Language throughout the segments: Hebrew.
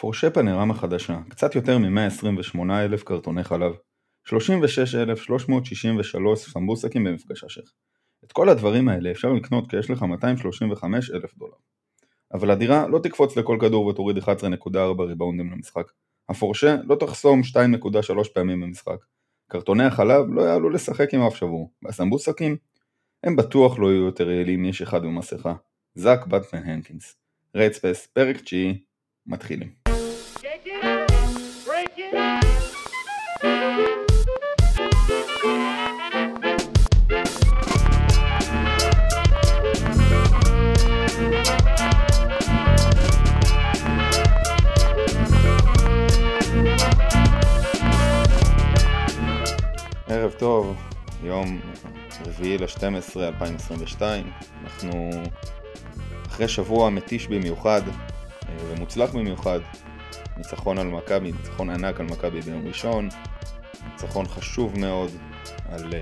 פורשה פנרמה חדשה, קצת יותר מ-128 אלף קרטוני חלב, 36,363 סמבוסקים במפגש השייח. את כל הדברים האלה אפשר לקנות כי יש לך 235 אלף דולר. אבל הדירה לא תקפוץ לכל כדור ותוריד 11.4 ריבאונדים למשחק. הפורשה לא תחסום 2.3 פעמים במשחק. קרטוני החלב לא יעלו לשחק עם אף שבור, והסמבוסקים הם בטוח לא יהיו יותר יעילים מאיש אחד במסכה. זאק בטמן הנקינס. Red Space, פרק תשיעי, מתחילים. ערב טוב, יום רביעי ל-12 2022, אנחנו אחרי שבוע מתיש במיוחד אה, ומוצלח במיוחד, ניצחון על מכבי, ניצחון ענק על מכבי ביום ראשון, ניצחון חשוב מאוד על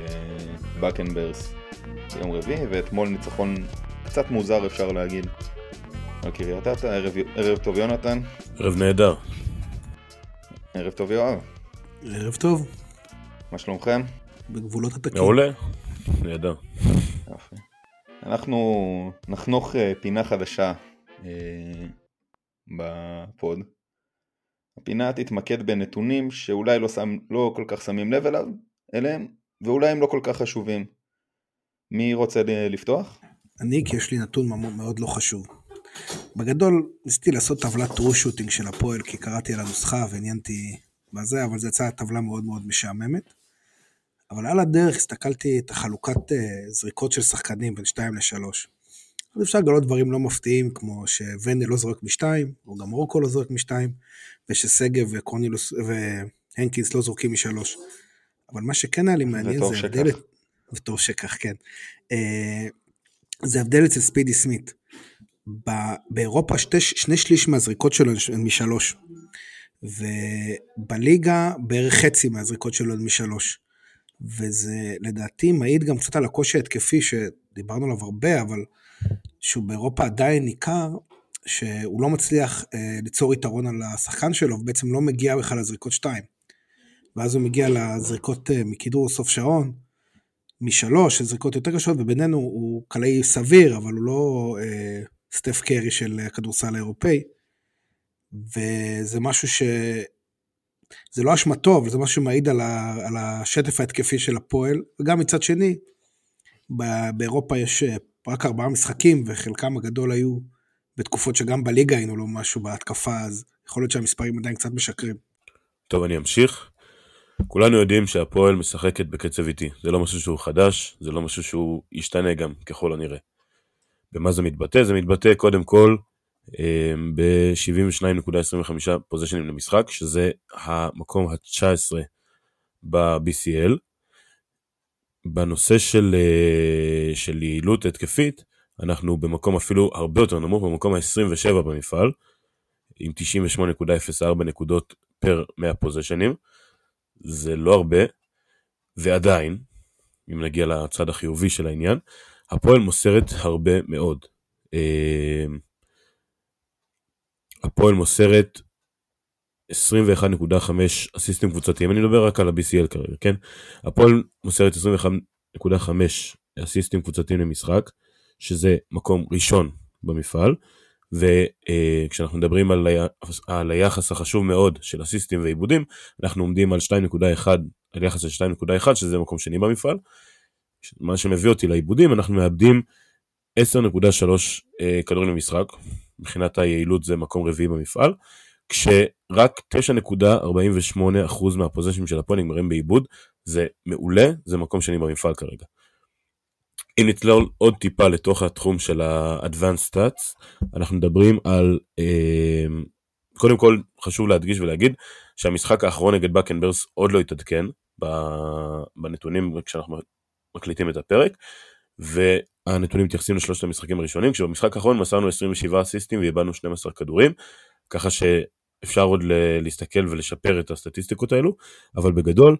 בקנברס אה, ביום רביעי, ואתמול ניצחון קצת מוזר אפשר להגיד על קריית אתא, ערב, ערב טוב יונתן. ערב נהדר. ערב טוב יואב. ערב טוב. מה שלומכם? בגבולות התקין. מעולה, נהדר. יופי. אנחנו נחנוך אה, פינה חדשה אה, בפוד. הפינה תתמקד בנתונים שאולי לא, שם, לא כל כך שמים לב אליו, אליהם, ואולי הם לא כל כך חשובים. מי רוצה לפתוח? אני, כי יש לי נתון מאוד לא חשוב. בגדול, ניסיתי לעשות טבלת טרו שוטינג של הפועל, כי קראתי על הנוסחה ועניינתי בזה, אבל זו יצאה טבלה מאוד מאוד משעממת. אבל על הדרך הסתכלתי את החלוקת אה, זריקות של שחקנים בין 2 ל-3. אז אפשר לגלות דברים לא מפתיעים, כמו שוונדל לא זורק מ-2, או גם רוקו לא זורק מ-2, וששגב וקורנילוס והנקינס לא זורקים מ-3. אבל מה שכן היה לי מעניין זה ההבדל... וטוב שכך, כן. אה, זה הבדל אצל ספידי סמית. באירופה שתי, שני שליש מהזריקות שלו הן משלוש. ובליגה בערך חצי מהזריקות שלו הן משלוש. וזה לדעתי מעיד גם קצת על הקושי ההתקפי שדיברנו עליו הרבה, אבל שהוא באירופה עדיין ניכר, שהוא לא מצליח אה, ליצור יתרון על השחקן שלו, ובעצם לא מגיע בכלל לזריקות שתיים. ואז הוא מגיע לזריקות אה, מכידור סוף שעון, משלוש, זריקות יותר קשות, ובינינו הוא קלעי סביר, אבל הוא לא אה, סטף קרי של הכדורסל האירופאי. וזה משהו ש... זה לא אשמתו, אבל זה משהו שמעיד על, ה, על השטף ההתקפי של הפועל, וגם מצד שני, באירופה יש אה, רק ארבעה משחקים, וחלקם הגדול היו בתקופות שגם בליגה היינו לו משהו בהתקפה, אז יכול להיות שהמספרים עדיין קצת משקרים. טוב, אני אמשיך. כולנו יודעים שהפועל משחקת בקצב איטי, זה לא משהו שהוא חדש, זה לא משהו שהוא ישתנה גם, ככל הנראה. במה זה מתבטא? זה מתבטא קודם כל ב-72.25 פוזיישנים למשחק, שזה המקום ה-19 ב-BCL. בנושא של, אה, של יעילות התקפית, אנחנו במקום אפילו הרבה יותר נמוך, במקום ה-27 במפעל, עם 98.04 נקודות פר 100 פוזיישנים. זה לא הרבה, ועדיין, אם נגיע לצד החיובי של העניין, הפועל מוסרת הרבה מאוד. הפועל מוסרת 21.5 אסיסטים קבוצתיים, אני מדבר רק על ה-BCL כרגע, כן? הפועל מוסרת 21.5 אסיסטים קבוצתיים למשחק, שזה מקום ראשון במפעל, וכשאנחנו מדברים על, על היחס החשוב מאוד של אסיסטים ועיבודים, אנחנו עומדים על 2.1, על יחס של 2.1, שזה מקום שני במפעל. מה שמביא אותי לעיבודים, אנחנו מאבדים 10.3 אה, כדורים למשחק, מבחינת היעילות זה מקום רביעי במפעל, כשרק 9.48% מהפוזיישנים של הפועל נגמרים בעיבוד, זה מעולה, זה מקום שני במפעל כרגע. אם נצלול עוד טיפה לתוך התחום של ה-Advanced Stats, אנחנו מדברים על, אה, קודם כל חשוב להדגיש ולהגיד שהמשחק האחרון נגד בקנברס עוד לא התעדכן בנתונים כשאנחנו מקליטים את הפרק, והנתונים מתייחסים לשלושת המשחקים הראשונים, כשבמשחק האחרון מסרנו 27 אסיסטים ואיבדנו 12 כדורים, ככה שאפשר עוד להסתכל ולשפר את הסטטיסטיקות האלו, אבל בגדול,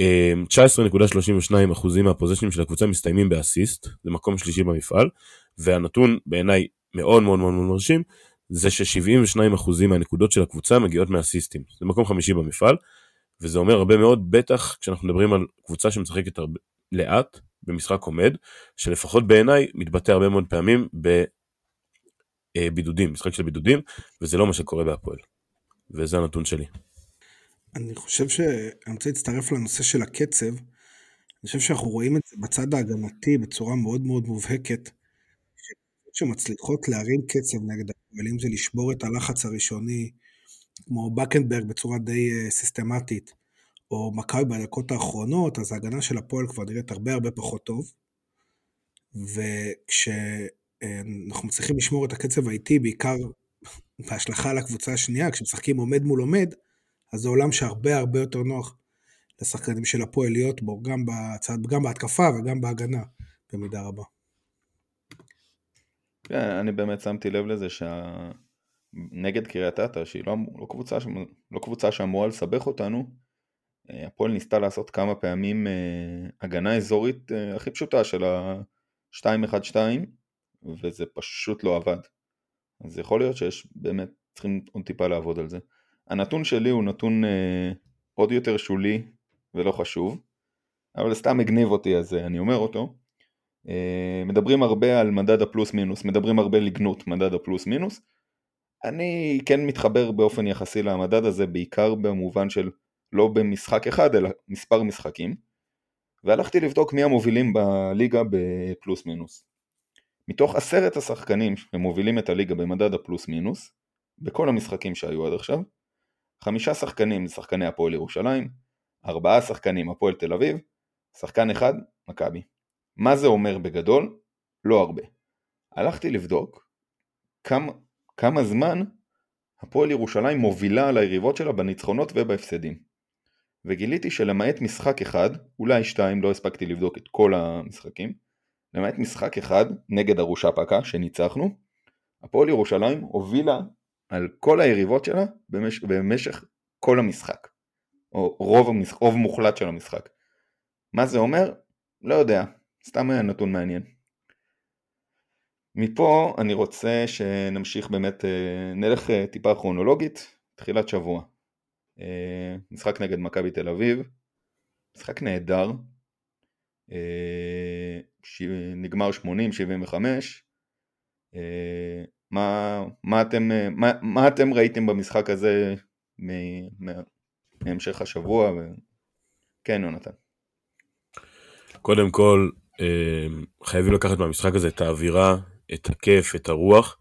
19.32% אמ, מהפוזיישנים של הקבוצה מסתיימים באסיסט, זה מקום שלישי במפעל, והנתון בעיניי מאוד מאוד מאוד מרשים, זה ש-72% מהנקודות של הקבוצה מגיעות מהסיסטים. זה מקום חמישי במפעל, וזה אומר הרבה מאוד, בטח כשאנחנו מדברים על קבוצה שמשחקת הרבה, לאט, במשחק עומד, שלפחות בעיניי מתבטא הרבה מאוד פעמים בבידודים, אה, משחק של בידודים, וזה לא מה שקורה בהפועל. וזה הנתון שלי. אני חושב שאני רוצה להצטרף לנושא של הקצב. אני חושב שאנחנו רואים את זה בצד ההגנתי בצורה מאוד מאוד מובהקת, שמצליחות להרים קצב נגד הפועל, אם זה לשבור את הלחץ הראשוני, כמו בקנברג בצורה די uh, סיסטמטית, או מכבי בדקות האחרונות, אז ההגנה של הפועל כבר נראית הרבה הרבה פחות טוב. וכשאנחנו מצליחים לשמור את הקצב האיטי, בעיקר בהשלכה על הקבוצה השנייה, כשמשחקים עומד מול עומד, אז זה עולם שהרבה הרבה יותר נוח לשחקנים של הפועל להיות בו, גם, בצד, גם בהתקפה וגם בהגנה, במידה רבה. כן, אני באמת שמתי לב לזה שנגד קריית אתא, שהיא לא, לא, קבוצה, לא קבוצה שאמורה לסבך אותנו, אה, הפועל ניסתה לעשות כמה פעמים אה, הגנה אזורית אה, הכי פשוטה של ה-2-1-2, וזה פשוט לא עבד. אז יכול להיות שיש באמת, צריכים עוד טיפה לעבוד על זה. הנתון שלי הוא נתון אה, עוד יותר שולי ולא חשוב, אבל סתם הגניב אותי אז אני אומר אותו. אה, מדברים הרבה על מדד הפלוס מינוס, מדברים הרבה לגנות מדד הפלוס מינוס. אני כן מתחבר באופן יחסי למדד הזה בעיקר במובן של לא במשחק אחד אלא מספר משחקים. והלכתי לבדוק מי המובילים בליגה בפלוס מינוס. מתוך עשרת השחקנים שמובילים את הליגה במדד הפלוס מינוס, בכל המשחקים שהיו עד עכשיו, חמישה שחקנים זה שחקני הפועל ירושלים, ארבעה שחקנים הפועל תל אביב, שחקן אחד מכבי. מה זה אומר בגדול? לא הרבה. הלכתי לבדוק כמה, כמה זמן הפועל ירושלים מובילה על היריבות שלה בניצחונות ובהפסדים. וגיליתי שלמעט משחק אחד, אולי שתיים, לא הספקתי לבדוק את כל המשחקים, למעט משחק אחד נגד ארושה פקה שניצחנו, הפועל ירושלים הובילה על כל היריבות שלה במשך, במשך כל המשחק, או רוב, המשחק, רוב מוחלט של המשחק. מה זה אומר? לא יודע, סתם היה נתון מעניין. מפה אני רוצה שנמשיך באמת, אה, נלך אה, טיפה כרונולוגית, תחילת שבוע. אה, משחק נגד מכבי תל אביב, משחק נהדר, נגמר 80-75, מה, מה, אתם, מה, מה אתם ראיתם במשחק הזה מהמשך השבוע? ו... כן, יונתן. קודם כל, חייבים לקחת מהמשחק הזה את האווירה, את הכיף, את הרוח.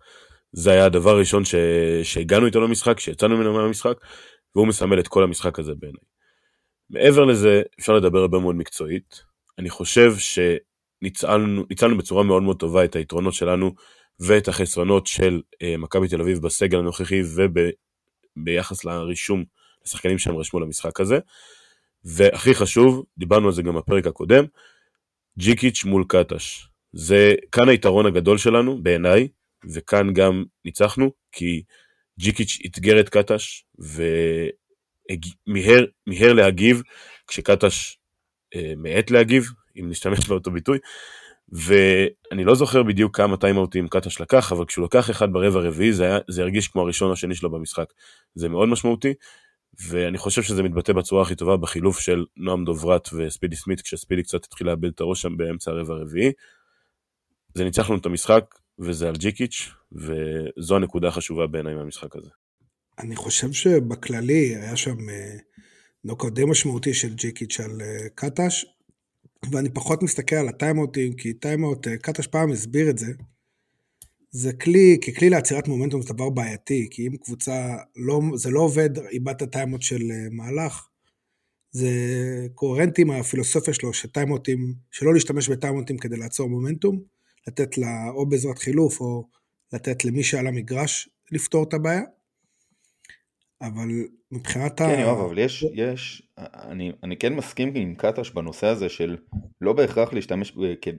זה היה הדבר הראשון ש... שהגענו איתו למשחק, שיצאנו ממנו מהמשחק, והוא מסמל את כל המשחק הזה בעיניי. מעבר לזה, אפשר לדבר הרבה מאוד מקצועית. אני חושב שניצלנו בצורה מאוד מאוד טובה את היתרונות שלנו ואת החסרונות של uh, מכבי תל אביב בסגל הנוכחי וביחס לרישום לשחקנים שהם רשמו למשחק הזה. והכי חשוב, דיברנו על זה גם בפרק הקודם, ג'יקיץ' מול קטש. זה כאן היתרון הגדול שלנו בעיניי, וכאן גם ניצחנו, כי ג'יקיץ' אתגר את קטש ומיהר להגיב כשקטש אה, מאט להגיב, אם נשתמש באותו ביטוי, ואני לא זוכר בדיוק כמה טיימאוטים קטש לקח, אבל כשהוא לקח אחד ברבע הרביעי זה, זה הרגיש כמו הראשון או השני שלו במשחק. זה מאוד משמעותי, ואני חושב שזה מתבטא בצורה הכי טובה בחילוף של נועם דברת וספידי סמית, כשספידי קצת התחיל לאבד את הראש שם באמצע הרבע הרביעי. זה ניצח לנו את המשחק, וזה על ג'יקיץ', וזו הנקודה החשובה בעיניי מהמשחק הזה. אני חושב שבכללי היה שם אה, נוקאוט די משמעותי של ג'יקיץ' על אה, קטש, ואני פחות מסתכל על הטיימאוטים, כי טיימאוט, אה, קטש פעם הסביר את זה, זה כלי, ככלי לעצירת מומנטום זה דבר בעייתי, כי אם קבוצה, לא, זה לא עובד, איבדת טיימות של מהלך, זה קוהרנטי עם הפילוסופיה שלו, שטיימוטים, שלא להשתמש בטיימוטים כדי לעצור מומנטום, לתת לה או בעזרת חילוף, או לתת למי שעל המגרש לפתור את הבעיה. אבל מבחינת כן, ה... כן, יואב, אבל יש, יש, אני, אני כן מסכים עם קטש בנושא הזה של לא בהכרח להשתמש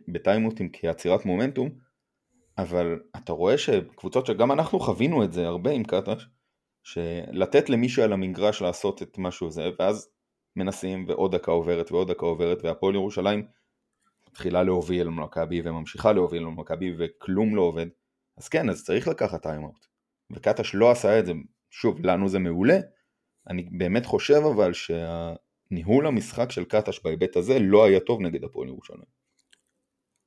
בטיימוטים כעצירת מומנטום, אבל אתה רואה שקבוצות שגם אנחנו חווינו את זה הרבה עם קטש, שלתת למישהו על המגרש לעשות את משהו זה, ואז מנסים ועוד דקה עוברת ועוד דקה עוברת, והפועל ירושלים מתחילה להוביל למכבי וממשיכה להוביל למכבי וכלום לא עובד, אז כן, אז צריך לקחת טיימאוט. וקטש לא עשה את זה, שוב, לנו זה מעולה, אני באמת חושב אבל שהניהול המשחק של קטש בהיבט הזה לא היה טוב נגד הפועל ירושלים.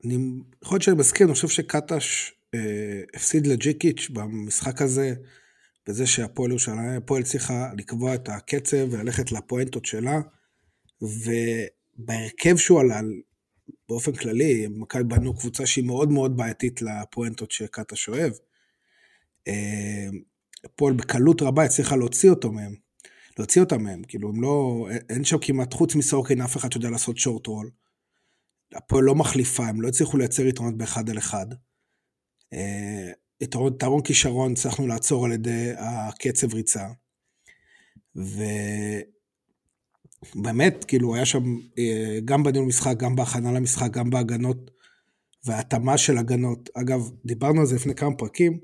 אני יכול להיות שאני מסכים, אני חושב שקטש אה, הפסיד לג'יקיץ' במשחק הזה, בזה שהפועל ירושלים, הפועל צריכה לקבוע את הקצב וללכת לפואנטות שלה, ובהרכב שהוא עלה, באופן כללי, מכבי בנו קבוצה שהיא מאוד מאוד בעייתית לפואנטות אוהב. אה, הפועל בקלות רבה הצליחה להוציא אותו מהם. להוציא אותם מהם, כאילו הם לא, אין שם כמעט, חוץ מסורקין אף אחד שיודע לעשות שורט רול. הפועל לא מחליפה, הם לא הצליחו לייצר יתרונות באחד על אחד. אה, יתרון, כישרון הצלחנו לעצור על ידי הקצב ריצה. ובאמת, כאילו, היה שם אה, גם בניהול משחק, גם בהכנה למשחק, גם בהגנות, והתאמה של הגנות. אגב, דיברנו על זה לפני כמה פרקים,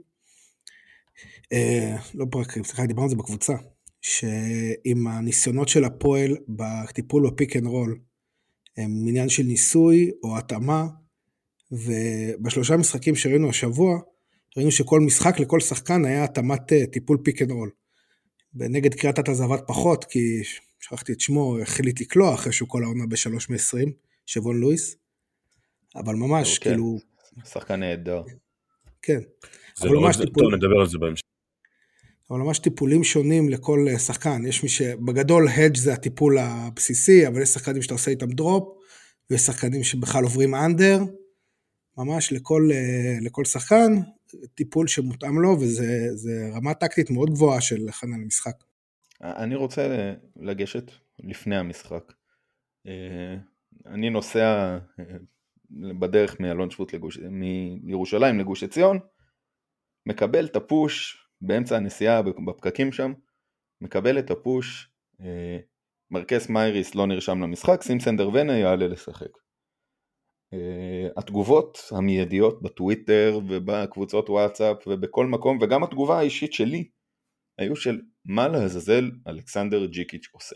אה, לא פרקים, סליחה, דיברנו על זה בקבוצה, שעם הניסיונות של הפועל בטיפול ב pick and roll, הם עניין של ניסוי או התאמה, ובשלושה משחקים שראינו השבוע, ראינו שכל משחק לכל שחקן היה התאמת אה, טיפול pick and roll. ונגד קריית אתא פחות, כי שכחתי את שמו, החליט לקלוע אחרי שהוא כל העונה בשלוש מ-20, שבון לואיס. אבל ממש, כן. כאילו... שחקן נהדר. כן. זה לא ממש טיפול... טוב, נדבר על זה בהמשך. אבל ממש טיפולים שונים לכל אה, שחקן. יש מי שבגדול hedge זה הטיפול הבסיסי, אבל יש שחקנים שאתה עושה איתם drop, ויש שחקנים שבכלל עוברים אנדר. ממש לכל, אה, לכל שחקן, טיפול שמותאם לו, וזה רמה טקטית מאוד גבוהה של הכנה למשחק. אני רוצה לגשת לפני המשחק. אה, אני נוסע בדרך מאלון שבות לגוש, מירושלים לגוש עציון, מקבל את הפוש באמצע הנסיעה בפקקים שם, מקבל את הפוש, אה, מרקס מייריס לא נרשם למשחק, סימסנדר ונה יעלה לשחק. אה, התגובות המיידיות בטוויטר ובקבוצות וואטסאפ ובכל מקום וגם התגובה האישית שלי היו של מה לעזאזל אלכסנדר ג'יקיץ' עושה.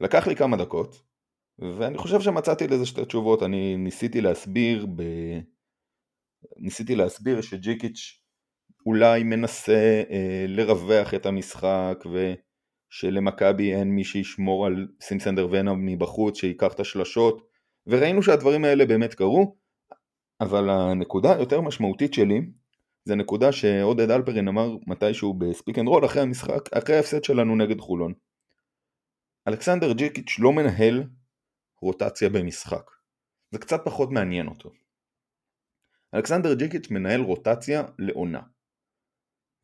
ולקח לי כמה דקות ואני חושב שמצאתי לזה שתי תשובות, אני ניסיתי להסביר ב... ניסיתי להסביר שג'יקיץ' אולי מנסה אה, לרווח את המשחק ושלמכבי אין מי שישמור על סימסנדר ונה מבחוץ שייקח את השלשות וראינו שהדברים האלה באמת קרו אבל הנקודה היותר משמעותית שלי זה נקודה שעודד אלפרין אמר מתישהו ב Speak and Roll אחרי המשחק, אחרי ההפסד שלנו נגד חולון. אלכסנדר ג'יקיץ' לא מנהל רוטציה במשחק. זה קצת פחות מעניין אותו. אלכסנדר ג'יקיץ' מנהל רוטציה לעונה.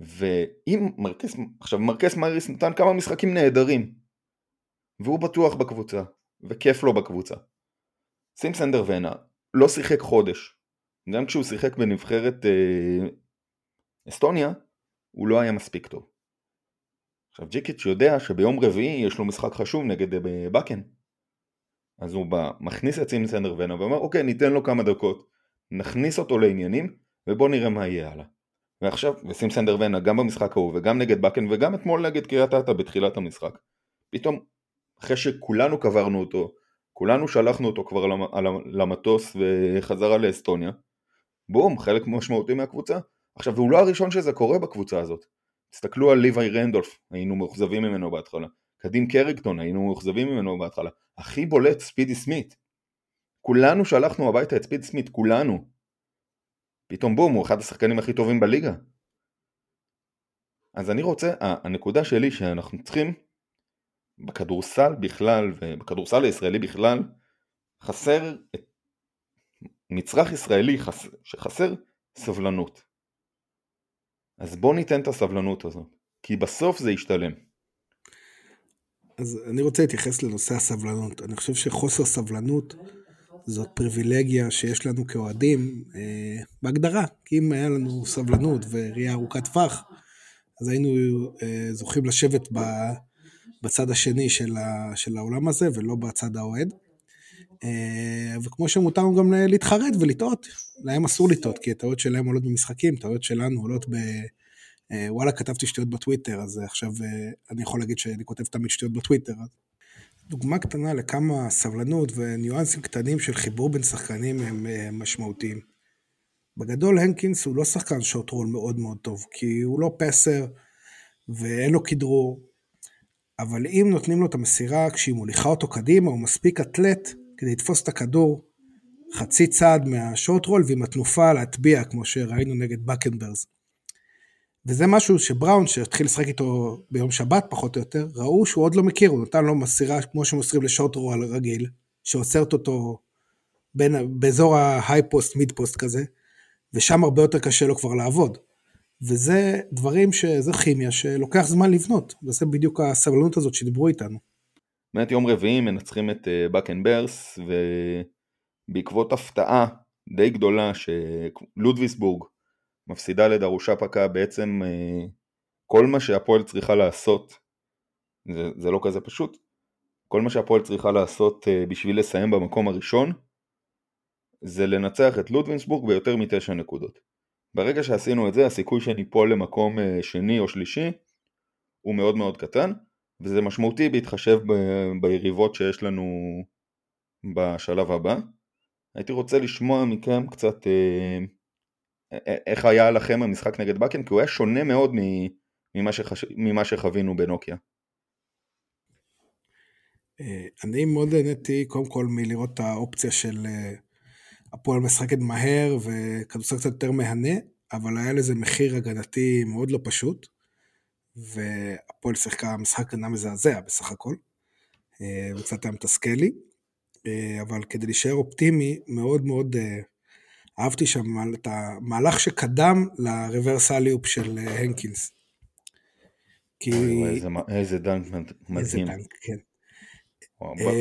ואם מרקס, עכשיו מרקס מריס נתן כמה משחקים נהדרים והוא בטוח בקבוצה וכיף לו בקבוצה. סימסנדר ונה לא שיחק חודש גם כשהוא שיחק בנבחרת אה, אסטוניה הוא לא היה מספיק טוב. עכשיו ג'יקיץ' יודע שביום רביעי יש לו משחק חשוב נגד אה, בקן אז הוא בא, מכניס את סימסנדר ונה ואומר אוקיי ניתן לו כמה דקות נכניס אותו לעניינים ובוא נראה מה יהיה הלאה. ועכשיו, ושים סנדר ונה גם במשחק ההוא וגם נגד בקן וגם אתמול נגד קריית אתא בתחילת המשחק. פתאום, אחרי שכולנו קברנו אותו, כולנו שלחנו אותו כבר למטוס וחזרה לאסטוניה, בום, חלק משמעותי מהקבוצה. עכשיו, והוא לא הראשון שזה קורה בקבוצה הזאת. תסתכלו על ליוואי רנדולף, היינו מאוכזבים ממנו בהתחלה. קדים קריקטון, היינו מאוכזבים ממנו בהתחלה. הכי בולט, ספידי סמית. כולנו שלחנו הביתה את ספיד סמית, כולנו. פתאום בום, הוא אחד השחקנים הכי טובים בליגה. אז אני רוצה, הנקודה שלי שאנחנו צריכים בכדורסל בכלל ובכדורסל הישראלי בכלל חסר מצרך ישראלי חס, שחסר סבלנות. אז בוא ניתן את הסבלנות הזאת, כי בסוף זה ישתלם. אז אני רוצה להתייחס לנושא הסבלנות. אני חושב שחוסר סבלנות זאת פריבילגיה שיש לנו כאוהדים אה, בהגדרה, כי אם היה לנו סבלנות וראייה ארוכת טווח, אז היינו אה, זוכים לשבת ב, בצד השני של, ה, של העולם הזה ולא בצד האוהד. אה, וכמו שמותר גם להתחרט ולטעות, להם אסור לטעות, כי הטעות שלהם עולות במשחקים, טעויות שלנו עולות ב... אה, וואלה, כתבתי שטויות בטוויטר, אז עכשיו אה, אני יכול להגיד שאני כותב תמיד שטויות בטוויטר. דוגמה קטנה לכמה סבלנות וניואנסים קטנים של חיבור בין שחקנים הם משמעותיים. בגדול הנקינס הוא לא שחקן שוט רול מאוד מאוד טוב, כי הוא לא פסר ואין לו כדרור, אבל אם נותנים לו את המסירה כשהיא מוליכה אותו קדימה, הוא מספיק אתלט כדי לתפוס את הכדור חצי צעד מהשוט רול ועם התנופה להטביע, כמו שראינו נגד בקנברס. וזה משהו שבראון, שהתחיל לשחק איתו ביום שבת פחות או יותר, ראו שהוא עוד לא מכיר, הוא נתן לו מסירה כמו שמוסרים לשוט רול רגיל, שעוצרת אותו בין, באזור ההיי פוסט, מיד פוסט כזה, ושם הרבה יותר קשה לו כבר לעבוד. וזה דברים שזה כימיה שלוקח זמן לבנות, וזה בדיוק הסבלנות הזאת שדיברו איתנו. באמת יום רביעי מנצחים את בקן ברס, ובעקבות הפתעה די גדולה שלודוויסבורג מפסידה לדרושה פקה בעצם אה, כל מה שהפועל צריכה לעשות, זה, זה לא כזה פשוט, כל מה שהפועל צריכה לעשות אה, בשביל לסיים במקום הראשון, זה לנצח את לודווינסבורג ביותר מתשע נקודות. ברגע שעשינו את זה, הסיכוי שניפול למקום אה, שני או שלישי הוא מאוד מאוד קטן, וזה משמעותי בהתחשב ב- ביריבות שיש לנו בשלב הבא. הייתי רוצה לשמוע מכם קצת אה, איך היה לכם המשחק נגד בקן, כי הוא היה שונה מאוד ממה, שחש... ממה שחווינו בנוקיה. אה, אני מאוד נהניתי קודם כל מלראות את האופציה של אה, הפועל משחקת מהר וכדורסל קצת יותר מהנה, אבל היה לזה מחיר הגנתי מאוד לא פשוט, והפועל שיחקה משחק גנה מזעזע בסך הכל, אה, וקצת היה מתסכל לי, אבל כדי להישאר אופטימי, מאוד מאוד אהבתי שם את המהלך שקדם לרוורסליופ של הנקינס. כי... איזה, איזה דנק מדהים. איזה דנק, כן.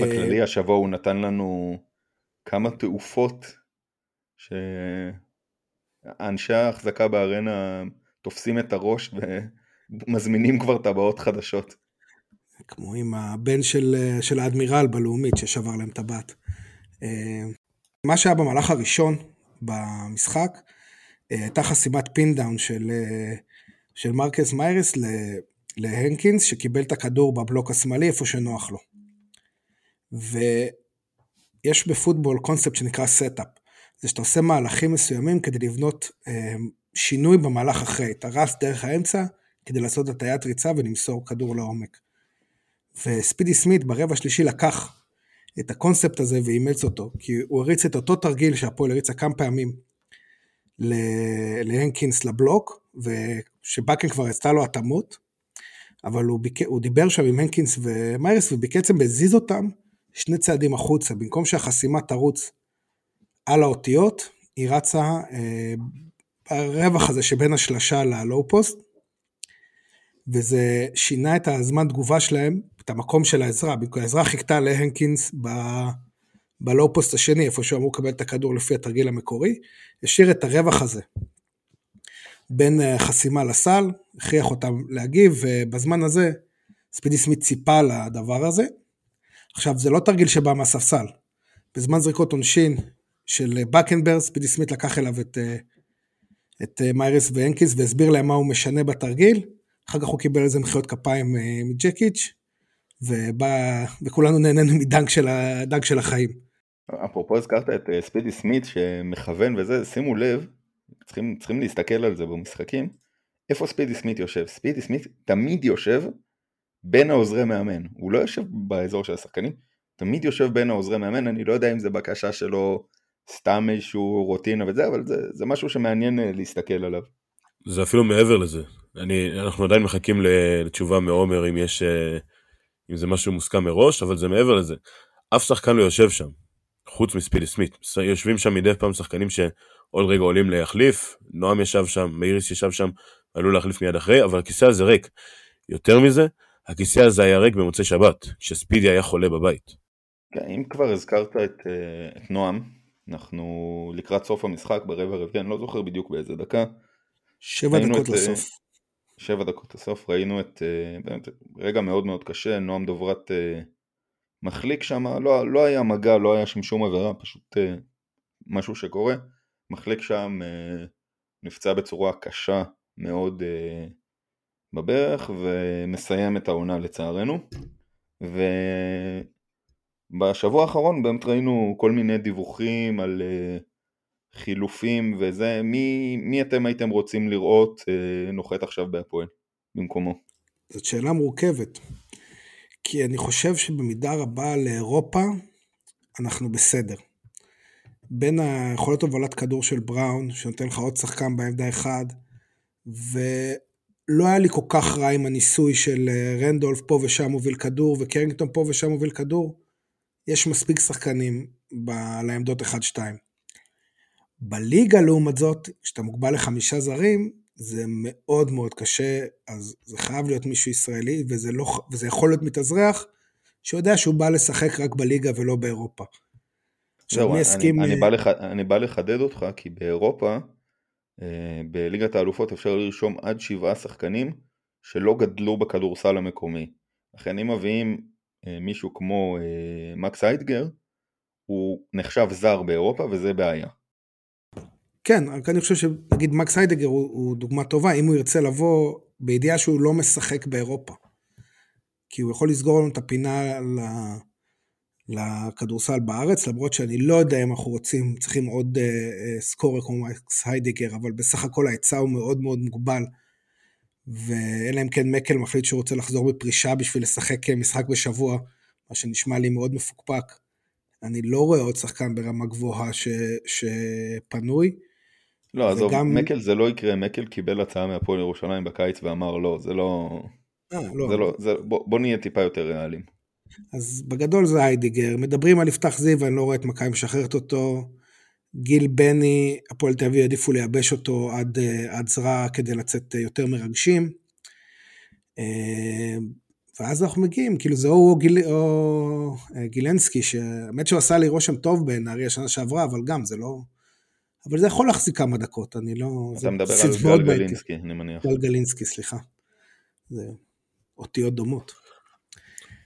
בכללי השבוע הוא נתן לנו כמה תעופות שאנשי ההחזקה בארנה תופסים את הראש ומזמינים כבר טבעות חדשות. כמו עם הבן של, של האדמירל בלאומית ששבר להם טבעת. מה שהיה במהלך הראשון במשחק, הייתה חסימת pin down של, של מרקס מיירס להנקינס שקיבל את הכדור בבלוק השמאלי איפה שנוח לו. ויש בפוטבול קונספט שנקרא setup, זה שאתה עושה מהלכים מסוימים כדי לבנות אה, שינוי במהלך אחרי, אתה רץ דרך האמצע כדי לעשות הטיית ריצה ולמסור כדור לעומק. וספידי סמית ברבע השלישי לקח את הקונספט הזה ואימץ אותו, כי הוא הריץ את אותו תרגיל שהפועל הריצה כמה פעמים להנקינס לבלוק, ושבקן כבר עשתה לו התאמות, אבל הוא, ביק... הוא דיבר שם עם הנקינס ומיירס ובעצם הזיז אותם שני צעדים החוצה, במקום שהחסימה תרוץ על האותיות, היא רצה אה, ברווח הזה שבין השלשה ל low post, וזה שינה את הזמן תגובה שלהם, את המקום של העזרה, העזרה חיכתה להנקינס ב... ב low post השני, איפה שהוא אמור לקבל את הכדור לפי התרגיל המקורי, השאיר את הרווח הזה בין אה, חסימה לסל, הכריח אותם להגיב, ובזמן הזה ספידי סמית ציפה לדבר הזה. עכשיו, זה לא תרגיל שבא מהספסל. בזמן זריקות עונשין של בקנברס, ספידי סמית לקח אליו את, אה, את אה, מיירס והנקיס והסביר להם מה הוא משנה בתרגיל. אחר כך הוא קיבל איזה מחיאות כפיים מג'קיץ', ובא, וכולנו נהנינו מדנק של, דנק של החיים. אפרופו הזכרת את ספידי סמית שמכוון וזה, שימו לב, צריכים, צריכים להסתכל על זה במשחקים, איפה ספידי סמית יושב? ספידי סמית תמיד יושב בין העוזרי מאמן, הוא לא יושב באזור של השחקנים, תמיד יושב בין העוזרי מאמן, אני לא יודע אם זה בקשה שלו סתם איזשהו רוטינה וזה, אבל זה, זה משהו שמעניין אה, להסתכל עליו. זה אפילו מעבר לזה, אני, אנחנו עדיין מחכים לתשובה מעומר אם יש, אה, אם זה משהו מוסכם מראש, אבל זה מעבר לזה. אף שחקן לא יושב שם, חוץ מספידי סמית. יושבים שם מדי פעם שחקנים שעוד רגע עולים להחליף, נועם ישב שם, מאיריס ישב שם, עלו להחליף מיד אחרי, אבל הכיסא הזה ריק. יותר מזה, הכיסא הזה היה ריק במוצאי שבת, כשספידי היה חולה בבית. כן, אם כבר הזכרת את, אה, את נועם, אנחנו לקראת סוף המשחק ברבע רביעי, אני לא זוכר בדיוק באיזה דקה. שבע דקות את, אה, לסוף. שבע דקות לסוף, ראינו את אה, באמת, רגע מאוד מאוד קשה, נועם דוברת מחליק שם, לא, לא היה מגע, לא היה שם שום עבירה, פשוט משהו שקורה. מחליק שם, נפצע בצורה קשה מאוד בברך ומסיים את העונה לצערנו. ובשבוע האחרון באמת ראינו כל מיני דיווחים על חילופים וזה, מי, מי אתם הייתם רוצים לראות אה, נוחת עכשיו בהפועל במקומו? זאת שאלה מורכבת, כי אני חושב שבמידה רבה לאירופה אנחנו בסדר. בין היכולת הובלת כדור של בראון, שנותן לך עוד שחקן בעמדה אחד, ולא היה לי כל כך רע עם הניסוי של אה, רנדולף פה ושם מוביל כדור, וקרינגטון פה ושם מוביל כדור. יש מספיק שחקנים ב- לעמדות 1-2. בליגה לעומת זאת, כשאתה מוגבל לחמישה זרים, זה מאוד מאוד קשה, אז זה חייב להיות מישהו ישראלי, וזה, לא, וזה יכול להיות מתאזרח, שיודע שהוא בא לשחק רק בליגה ולא באירופה. זהו, אני, אסכים... אני, אני, בא לח... אני בא לחדד אותך, כי באירופה, אה, בליגת האלופות אפשר לרשום עד שבעה שחקנים שלא גדלו בכדורסל המקומי. לכן אם מביאים אה, מישהו כמו אה, מקס הייטגר, הוא נחשב זר באירופה וזה בעיה. כן, רק אני חושב שנגיד מקס היידגר הוא, הוא דוגמה טובה, אם הוא ירצה לבוא בידיעה שהוא לא משחק באירופה. כי הוא יכול לסגור לנו את הפינה. לכדורסל בארץ, למרות שאני לא יודע אם אנחנו רוצים, צריכים עוד uh, סקורר כמו מקס היידגר, אבל בסך הכל ההיצע הוא מאוד מאוד מוגבל. ואלא אם כן מקל מחליט שהוא רוצה לחזור בפרישה בשביל לשחק משחק בשבוע, מה שנשמע לי מאוד מפוקפק. אני לא רואה עוד שחקן ברמה גבוהה ש, שפנוי. לא, עזוב, וגם... מקל זה לא יקרה, מקל קיבל הצעה מהפועל ירושלים בקיץ ואמר לא, זה לא... 아, אה, לא. זה לא זה, בוא, בוא נהיה טיפה יותר ריאליים. אז בגדול זה היידיגר, מדברים על יפתח זיו, אני לא רואה את מכבי משחררת אותו. גיל בני, הפועל תל אביב העדיפו לייבש אותו עד, אה, עד זרע כדי לצאת יותר מרגשים. אה, ואז אנחנו מגיעים, כאילו זה או, גיל, או גילנסקי, שהאמת שהוא עשה לי רושם טוב בנהריה שנה שעברה, אבל גם זה לא... אבל זה יכול להחזיק כמה דקות, אני לא... אתה מדבר על גל גלינסקי, אני מניח. גל גלינסקי, סליחה. זה אותיות דומות.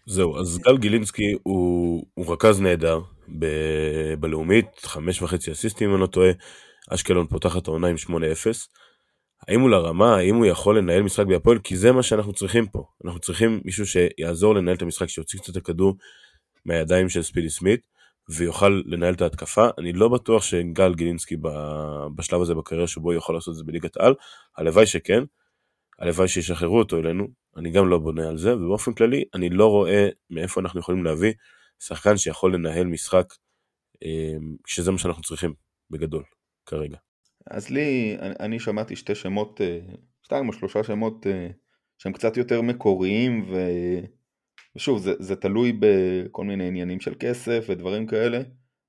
זהו, אז גל גילינסקי הוא, הוא רכז נהדר ב- בלאומית, חמש וחצי אסיסטים אם אני לא טועה, אשקלון פותחת העונה עם 8-0. האם הוא לרמה, האם הוא יכול לנהל משחק בהפועל? כי זה מה שאנחנו צריכים פה. אנחנו צריכים מישהו שיעזור לנהל את המשחק, שיוציא קצת את הכדור מהידיים של ספידי סמית. ויוכל לנהל את ההתקפה. אני לא בטוח שגל גילינסקי בשלב הזה בקריירה שבו יכול לעשות את זה בליגת העל, הלוואי שכן, הלוואי שישחררו אותו אלינו, אני גם לא בונה על זה, ובאופן כללי אני לא רואה מאיפה אנחנו יכולים להביא שחקן שיכול לנהל משחק, אמ, שזה מה שאנחנו צריכים בגדול כרגע. אז לי, אני, אני שמעתי שתי שמות, אה, שתיים או שלושה שמות אה, שהם קצת יותר מקוריים ו... ושוב, זה, זה תלוי בכל מיני עניינים של כסף ודברים כאלה.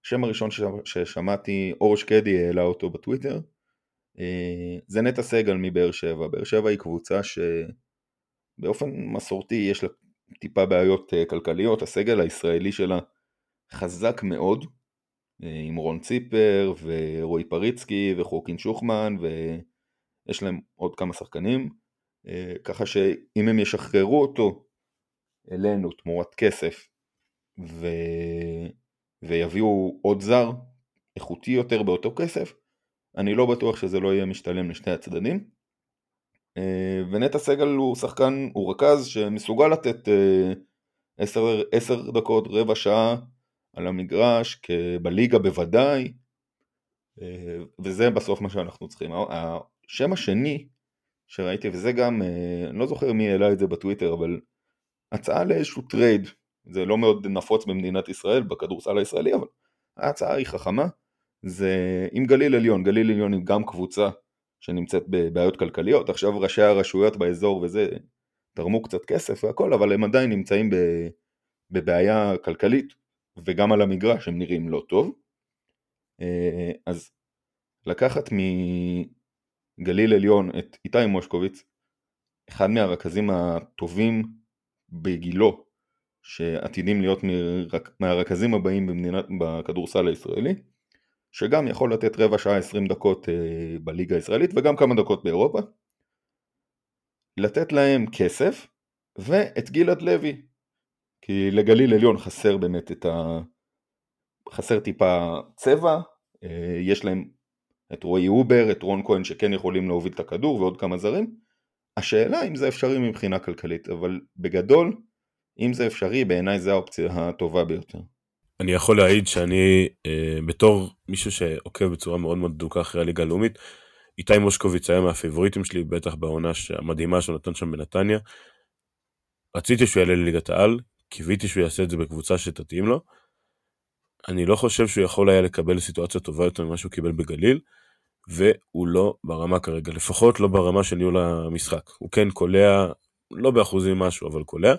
השם הראשון ששמעתי, אור שקדי העלה אותו בטוויטר, אה, זה נטע סגל מבאר שבע. באר שבע היא קבוצה שבאופן מסורתי יש לה טיפה בעיות אה, כלכליות, הסגל הישראלי שלה חזק מאוד, אה, עם רון ציפר ורועי פריצקי וחוקין שוחמן ויש להם עוד כמה שחקנים, ככה שאם הם ישחררו אותו אלינו תמורת כסף ו... ויביאו עוד זר איכותי יותר באותו כסף, אני לא בטוח שזה לא יהיה משתלם לשני הצדדים. אה, ונטע סגל הוא שחקן, הוא רכז שמסוגל לתת אה, עשר, עשר דקות, רבע שעה על המגרש, בליגה בוודאי, אה, וזה בסוף מה שאנחנו צריכים. השם השני שראיתי, וזה גם, אני לא זוכר מי העלה את זה בטוויטר, אבל הצעה לאיזשהו trade, זה לא מאוד נפוץ במדינת ישראל, בכדורסל הישראלי, אבל ההצעה היא חכמה, זה עם גליל עליון, גליל עליון היא גם קבוצה שנמצאת בבעיות כלכליות, עכשיו ראשי הרשויות באזור וזה תרמו קצת כסף והכל, אבל הם עדיין נמצאים בבעיה כלכלית, וגם על המגרש הם נראים לא טוב, אה, אז לקחת מגליל עליון את איתי מושקוביץ, אחד מהרכזים הטובים בגילו שעתידים להיות מהרכזים הבאים במדינת, בכדורסל הישראלי שגם יכול לתת רבע שעה עשרים דקות אה, בליגה הישראלית וגם כמה דקות באירופה לתת להם כסף ואת גלעד לוי. כי לגליל עליון חסר באמת את ה... חסר טיפה צבע אה, יש להם את רועי אובר, את רון כהן שכן יכולים להוביל את הכדור ועוד כמה זרים השאלה אם זה אפשרי מבחינה כלכלית, אבל בגדול, אם זה אפשרי, בעיניי זה האופציה הטובה ביותר. אני יכול להעיד שאני, אה, בתור מישהו שעוקב בצורה מאוד מאוד דוקה אחרי הליגה הלאומית, איתי מושקוביץ היה מהפיבוריטים שלי, בטח בעונה המדהימה שהוא נתן שם בנתניה. רציתי שהוא יעלה לליגת העל, קיוויתי שהוא יעשה את זה בקבוצה שתתאים לו. אני לא חושב שהוא יכול היה לקבל סיטואציה טובה יותר ממה שהוא קיבל בגליל, והוא לא ברמה כרגע, לפחות לא ברמה של ניהול המשחק. הוא כן קולע, לא באחוזים משהו, אבל קולע,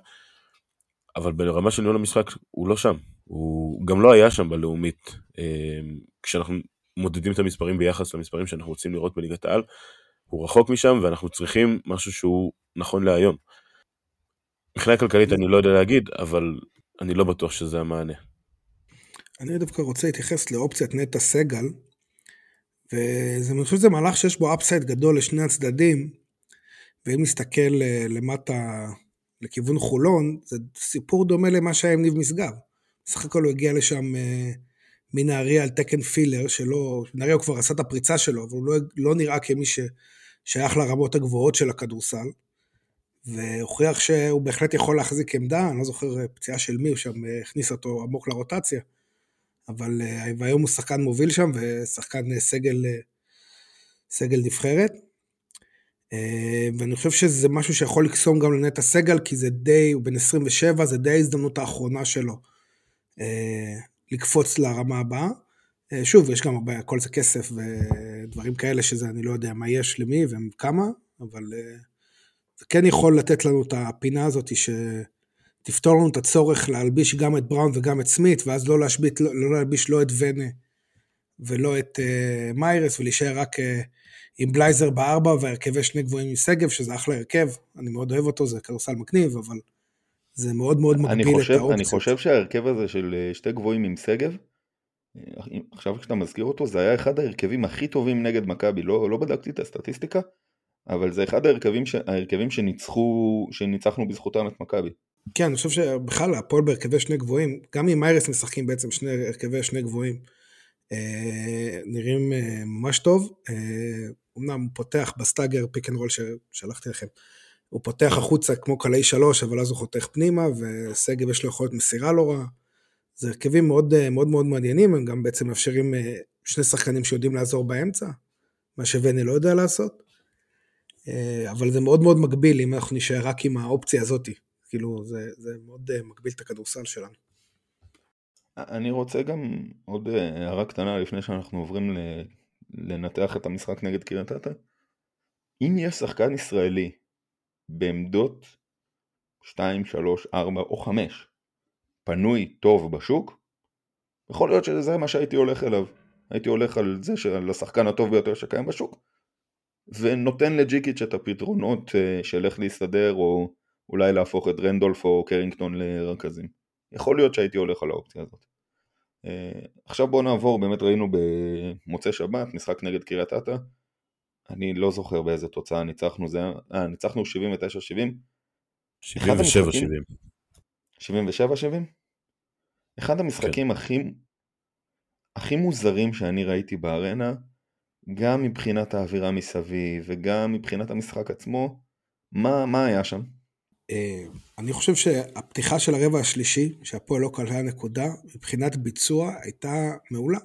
אבל ברמה של ניהול המשחק הוא לא שם. הוא גם לא היה שם בלאומית, אה, כשאנחנו מודדים את המספרים ביחס למספרים שאנחנו רוצים לראות בליגת העל, הוא רחוק משם ואנחנו צריכים משהו שהוא נכון להיום. מבחינה כלכלית אני לא יודע להגיד, אבל אני לא בטוח שזה המענה. אני דווקא רוצה להתייחס לאופציית נטע סגל, ואני חושב שזה מהלך שיש בו אפסייד גדול לשני הצדדים, ואם נסתכל אה, למטה לכיוון חולון, זה סיפור דומה למה שהיה עם ניב משגב. בסך הכל הוא הגיע לשם אה, מנהריה על תקן פילר, שלא, נהריה הוא כבר עשה את הפריצה שלו, אבל הוא לא, לא נראה כמי ששייך לרמות הגבוהות של הכדורסל. והוכיח שהוא בהחלט יכול להחזיק עמדה, אני לא זוכר אה, פציעה של מי, הוא שם הכניס אותו עמוק לרוטציה. אבל אה, והיום הוא שחקן מוביל שם ושחקן סגל, סגל נבחרת. ואני חושב שזה משהו שיכול לקסום גם לנטע סגל, כי זה די, הוא בן 27, זה די ההזדמנות האחרונה שלו לקפוץ לרמה הבאה. שוב, יש גם הרבה, הכל זה כסף ודברים כאלה שזה, אני לא יודע מה יש למי וכמה, אבל זה כן יכול לתת לנו את הפינה הזאת שתפתור לנו את הצורך להלביש גם את בראון וגם את סמית, ואז לא, להשבית, לא, לא להלביש לא את ונה ולא את uh, מיירס, ולהישאר רק uh, עם בלייזר בארבע והרכבי שני גבוהים עם שגב, שזה אחלה הרכב, אני מאוד אוהב אותו, זה כדורסל מגניב, אבל זה מאוד מאוד מגביל חושב, את האופציות. אני חושב שההרכב הזה של אה, שתי גבוהים עם שגב, עכשיו כשאתה מזכיר אותו, זה היה אחד ההרכבים הכי טובים נגד מכבי, לא, לא בדקתי את הסטטיסטיקה, אבל זה אחד ההרכבים, ש... ההרכבים שניצחו, שניצחנו בזכותם את מכבי. כן, אני חושב שבכלל הפועל בהרכבי שני גבוהים, גם עם מיירס משחקים בעצם שני הרכבי שני גבוהים, אה, נראים אה, ממש טוב. אה, אמנם הוא פותח ב stagger pick and roll ששלחתי לכם, הוא פותח החוצה כמו קלעי שלוש, אבל אז הוא חותך פנימה, ושגב יש לו יכולת מסירה לא רע. זה הרכבים מאוד מאוד מאוד מעניינים, הם גם בעצם מאפשרים אה, שני שחקנים שיודעים לעזור באמצע, מה שוני לא יודע לעשות. אה, אבל זה מאוד מאוד מגביל אם אנחנו נשאר רק עם האופציה הזאת. כאילו, זה, זה מאוד אה, מגביל את הכדורסל שלנו. אני רוצה גם עוד אה, הערה קטנה לפני שאנחנו עוברים לנתח את המשחק נגד קריית אתא. אם יש שחקן ישראלי בעמדות 2, 3, 4 או 5 פנוי טוב בשוק, יכול להיות שזה מה שהייתי הולך אליו. הייתי הולך על זה, של השחקן הטוב ביותר שקיים בשוק, ונותן לג'יקיץ' את הפתרונות אה, של איך להסתדר או אולי להפוך את רנדולף או קרינגטון לרכזים. יכול להיות שהייתי הולך על האופציה הזאת. אה, עכשיו בואו נעבור, באמת ראינו במוצאי שבת, משחק נגד קריית אתא. אני לא זוכר באיזה תוצאה ניצחנו, זה היה, אה, ניצחנו 79-70. 77-70. 77-70? אחד המשחקים כן. הכי, הכי מוזרים שאני ראיתי בארנה, גם מבחינת האווירה מסביב וגם מבחינת המשחק עצמו, מה, מה היה שם? אה, אני חושב שהפתיחה של הרבע השלישי, שהפועל לא קלעה נקודה, מבחינת ביצוע הייתה מעולה.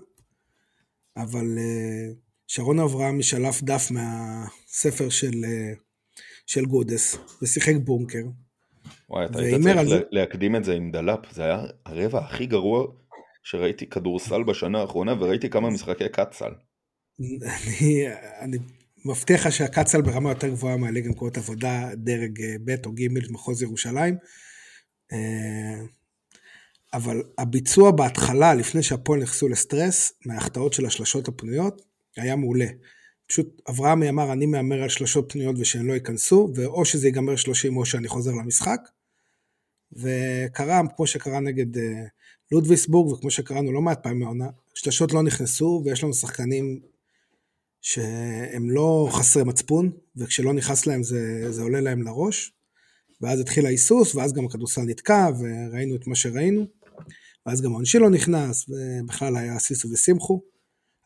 אבל אה, שרון אברהם שלף דף מהספר של, אה, של גודס ושיחק בונקר. וואי, אתה היית צריך זה... להקדים את זה עם דלאפ, זה היה הרבע הכי גרוע שראיתי כדורסל בשנה האחרונה וראיתי כמה משחקי קאצל. אני, אני מבטיח לך שהקצ"ל ברמה יותר גבוהה מהליגה למקומות עבודה, דרג אה, ב' או ג' מחוז ירושלים. אה, אבל הביצוע בהתחלה, לפני שהפועל נכנסו לסטרס, מההחטאות של השלשות הפנויות, היה מעולה. פשוט אברהמי אמר, אני מהמר על שלשות פנויות ושהן לא ייכנסו, ואו שזה ייגמר 30 או שאני חוזר למשחק. וקרה, כמו שקרה נגד אה, לודוויסבורג, וכמו שקראנו לא מעט פעמים מהעונה, שלשות לא נכנסו, ויש לנו שחקנים שהם לא חסרי מצפון, וכשלא נכנס להם זה, זה עולה להם לראש. ואז התחיל ההיסוס, ואז גם הכדורסל נתקע, וראינו את מה שראינו. ואז גם העונשי לא נכנס, ובכלל היה סיסו ושמחו.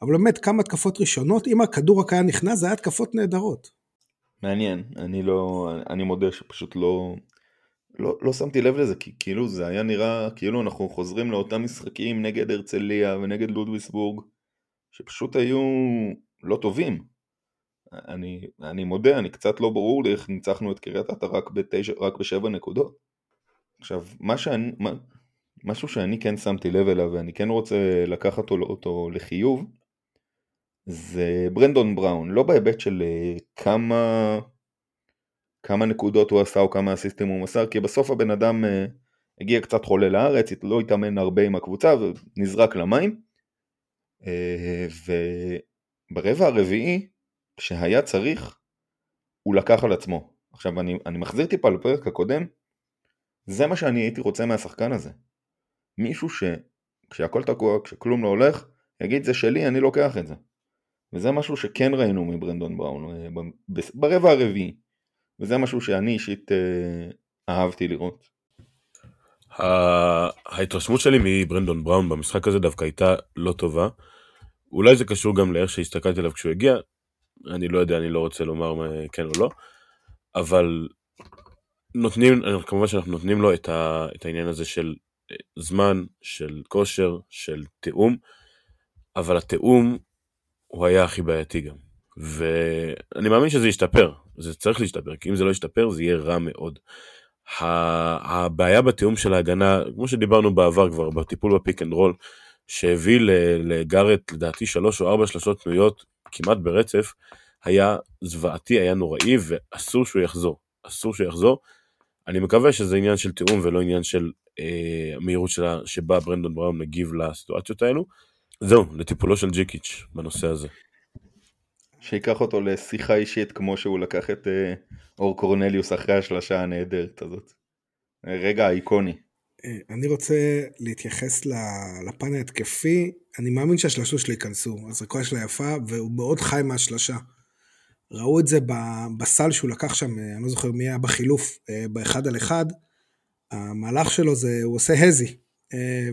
אבל באמת, כמה התקפות ראשונות, אם הכדור רק היה נכנס, זה היה התקפות נהדרות. מעניין, אני לא, אני מודה שפשוט לא, לא, לא שמתי לב לזה, כי כאילו זה היה נראה כאילו אנחנו חוזרים לאותם משחקים נגד הרצליה ונגד לודוויסבורג, שפשוט היו לא טובים. אני, אני מודה, אני קצת לא ברור לי איך ניצחנו את קריית אתא רק, רק בשבע נקודות. עכשיו, מה שאני, מה, משהו שאני כן שמתי לב אליו ואני כן רוצה לקחת אותו, לחיוב, זה ברנדון בראון, לא בהיבט של אה, כמה, כמה נקודות הוא עשה או כמה אסיסטים הוא מסר, כי בסוף הבן אדם אה, הגיע קצת חולה לארץ, לא התאמן הרבה עם הקבוצה ונזרק למים. אה, וברבע הרביעי, כשהיה צריך, הוא לקח על עצמו. עכשיו אני, אני מחזיר טיפה לפרק הקודם, זה מה שאני הייתי רוצה מהשחקן הזה. מישהו שכשהכל תקוע, כשכלום לא הולך, יגיד זה שלי, אני לוקח את זה. וזה משהו שכן ראינו מברנדון בראון אה, ברבע הרביעי. וזה משהו שאני אישית אה, אהבתי לראות. ההתרשמות שלי מברנדון בראון במשחק הזה דווקא הייתה לא טובה. אולי זה קשור גם לאיך שהסתכלתי עליו כשהוא הגיע, אני לא יודע, אני לא רוצה לומר אה, כן או לא, אבל נותנים, כמובן שאנחנו נותנים לו את, ה, את העניין הזה של זמן, של כושר, של תיאום, אבל התיאום הוא היה הכי בעייתי גם. ואני מאמין שזה ישתפר, זה צריך להשתפר, כי אם זה לא ישתפר זה יהיה רע מאוד. הבעיה בתיאום של ההגנה, כמו שדיברנו בעבר כבר, בטיפול ב pick and roll, שהביא לגארט לדעתי שלוש או ארבע שלושות פנויות כמעט ברצף, היה זוועתי, היה נוראי, ואסור שהוא יחזור. אסור שהוא יחזור. אני מקווה שזה עניין של תיאום ולא עניין של אה, המהירות שלה, שבה ברנדון בראון מגיב לסיטואציות האלו. זהו, לטיפולו של ג'יקיץ' בנושא הזה. שיקח אותו לשיחה אישית כמו שהוא לקח את אה, אור קורנליוס אחרי השלשה הנהדרת הזאת. רגע איקוני. אה, אני רוצה להתייחס לפן ההתקפי, אני מאמין שהשלשות שלי ייכנסו, הזריקה שלה יפה והוא מאוד חי מהשלשה. ראו את זה בסל שהוא לקח שם, אה, אני לא זוכר מי היה בחילוף, באחד על אחד, המהלך שלו זה, הוא עושה הזי,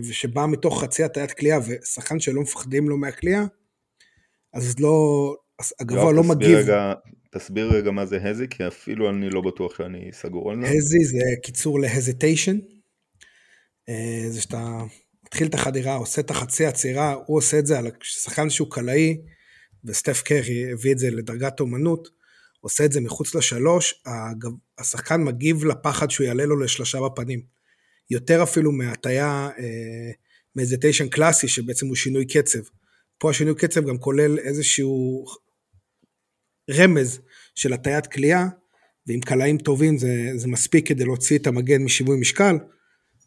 ושבא מתוך חצי הטיית קליעה, ושחקן שלא מפחדים לו מהקליעה, אז לא, הגבוה לא מגיב. רגע, תסביר רגע מה זה הזי, כי אפילו אני לא בטוח שאני סגור על זה. הזי זה קיצור להזיטיישן. אה, זה שאתה מתחיל את החדירה, עושה את החצי עצירה, הוא עושה את זה על שחקן שהוא קלעי, וסטף קרי הביא את זה לדרגת אומנות, עושה את זה מחוץ לשלוש, השחקן מגיב לפחד שהוא יעלה לו לשלושה בפנים. יותר אפילו מהטיה, אה, מהזיטיישן קלאסי, שבעצם הוא שינוי קצב. פה השינוי קצב גם כולל איזשהו רמז של הטיית כליאה, ועם קלעים טובים זה, זה מספיק כדי להוציא את המגן משיווי משקל,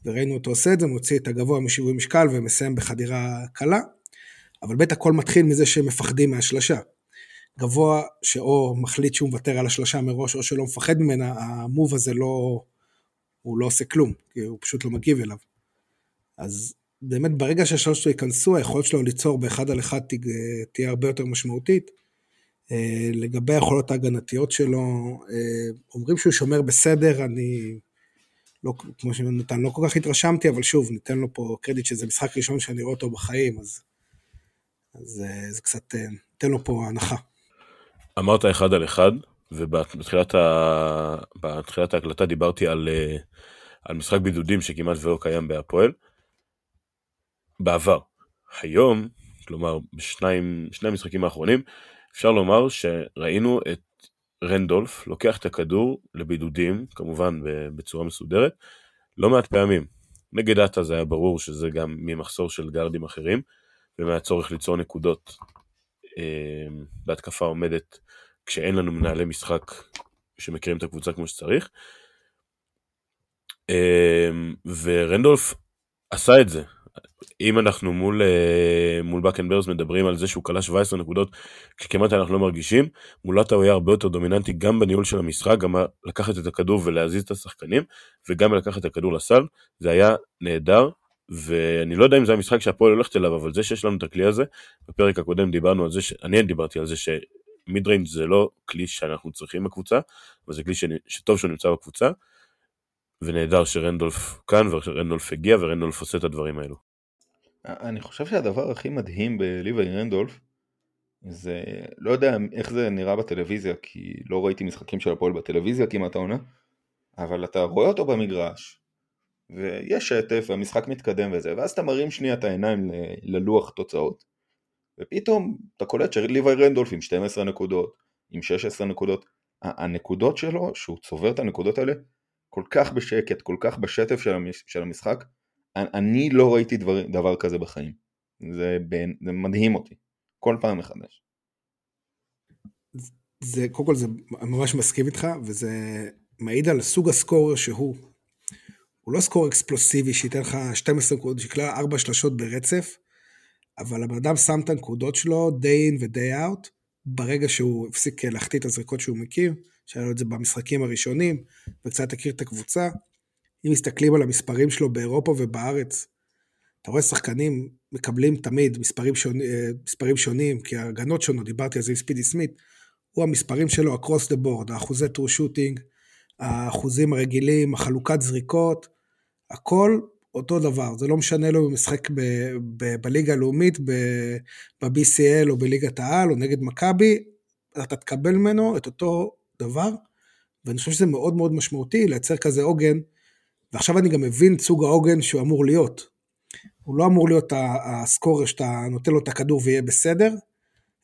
וראינו אותו עושה את זה, מוציא את הגבוה משיווי משקל ומסיים בחדירה קלה, אבל בית הכל מתחיל מזה שהם מפחדים מהשלשה. גבוה שאו מחליט שהוא מוותר על השלשה מראש או שלא מפחד ממנה, המוב הזה לא, הוא לא עושה כלום, כי הוא פשוט לא מגיב אליו. אז באמת ברגע שהשלוש שלו ייכנסו, היכולת שלו ליצור באחד על אחד תהיה הרבה יותר משמעותית. אה, לגבי היכולות ההגנתיות שלו, אה, אומרים שהוא שומר בסדר, אני לא, כמו שנתן, לא כל כך התרשמתי, אבל שוב, ניתן לו פה קרדיט שזה משחק ראשון שאני רואה אותו בחיים, אז, אז אה, זה קצת, ניתן לו פה הנחה. אמרת אחד על אחד, ובתחילת ה... ההקלטה דיברתי על, על משחק בידודים שכמעט ולא קיים בהפועל. בעבר. היום, כלומר בשניים, שני המשחקים האחרונים, אפשר לומר שראינו את רנדולף לוקח את הכדור לבידודים, כמובן בצורה מסודרת, לא מעט פעמים. נגד עטה זה היה ברור שזה גם ממחסור של גארדים אחרים, ומהצורך ליצור נקודות אה, בהתקפה עומדת כשאין לנו מנהלי משחק שמכירים את הקבוצה כמו שצריך. אה, ורנדולף עשה את זה, אם אנחנו מול, אה, מול בקנברס מדברים על זה שהוא כלה 17 נקודות כשכמעט אנחנו לא מרגישים, מול עטה הוא היה הרבה יותר דומיננטי גם בניהול של המשחק, גם לקחת את הכדור ולהזיז את השחקנים, וגם לקחת את הכדור לסל, זה היה נהדר, ואני לא יודע אם זה המשחק שהפועל הולכת אליו, אבל זה שיש לנו את הכלי הזה, בפרק הקודם דיברנו על זה, ש... אני דיברתי על זה שמיד ריינג' זה לא כלי שאנחנו צריכים בקבוצה, אבל זה כלי ש... שטוב שהוא נמצא בקבוצה, ונהדר שרנדולף כאן ורנדולף הגיע ורנדולף עושה את הדברים האלו. אני חושב שהדבר הכי מדהים בליווי רנדולף זה לא יודע איך זה נראה בטלוויזיה כי לא ראיתי משחקים של הפועל בטלוויזיה כמעט העונה אבל אתה רואה אותו במגרש, ויש שטף והמשחק מתקדם וזה, ואז אתה מרים שנייה את העיניים ללוח תוצאות, ופתאום אתה קולט שליווי רנדולף עם 12 נקודות, עם 16 נקודות, הנקודות שלו, שהוא צובר את הנקודות האלה, כל כך בשקט, כל כך בשטף של המשחק, אני לא ראיתי דבר, דבר כזה בחיים. זה, בין, זה מדהים אותי, כל פעם מחדש. זה, קודם כל, זה, ממש מסכים איתך, וזה מעיד על סוג הסקורר שהוא. הוא לא סקור אקספלוסיבי שייתן לך 12 נקודות, שיקלע 4 שלשות ברצף, אבל הבן אדם שם את הנקודות שלו day in ו-day out, ברגע שהוא הפסיק להחטיא את הזריקות שהוא מכיר, שהיה לו את זה במשחקים הראשונים, וקצת הכיר את הקבוצה. אם מסתכלים על המספרים שלו באירופה ובארץ, אתה רואה שחקנים מקבלים תמיד מספרים, שונים, אה, מספרים שונים, כי ההגנות שונות, דיברתי על זה עם ספידי סמית, הוא המספרים שלו across the board, האחוזי טרו שוטינג, האחוזים הרגילים, החלוקת זריקות, הכל אותו דבר, זה לא משנה לו אם הוא משחק בליגה הלאומית, ב-BCL או בליגת העל או נגד מכבי, אתה תקבל ממנו את אותו דבר, ואני חושב שזה מאוד מאוד משמעותי לייצר כזה עוגן, ועכשיו אני גם מבין את סוג העוגן שהוא אמור להיות. הוא לא אמור להיות הסקורר שאתה נותן לו את הכדור ויהיה בסדר,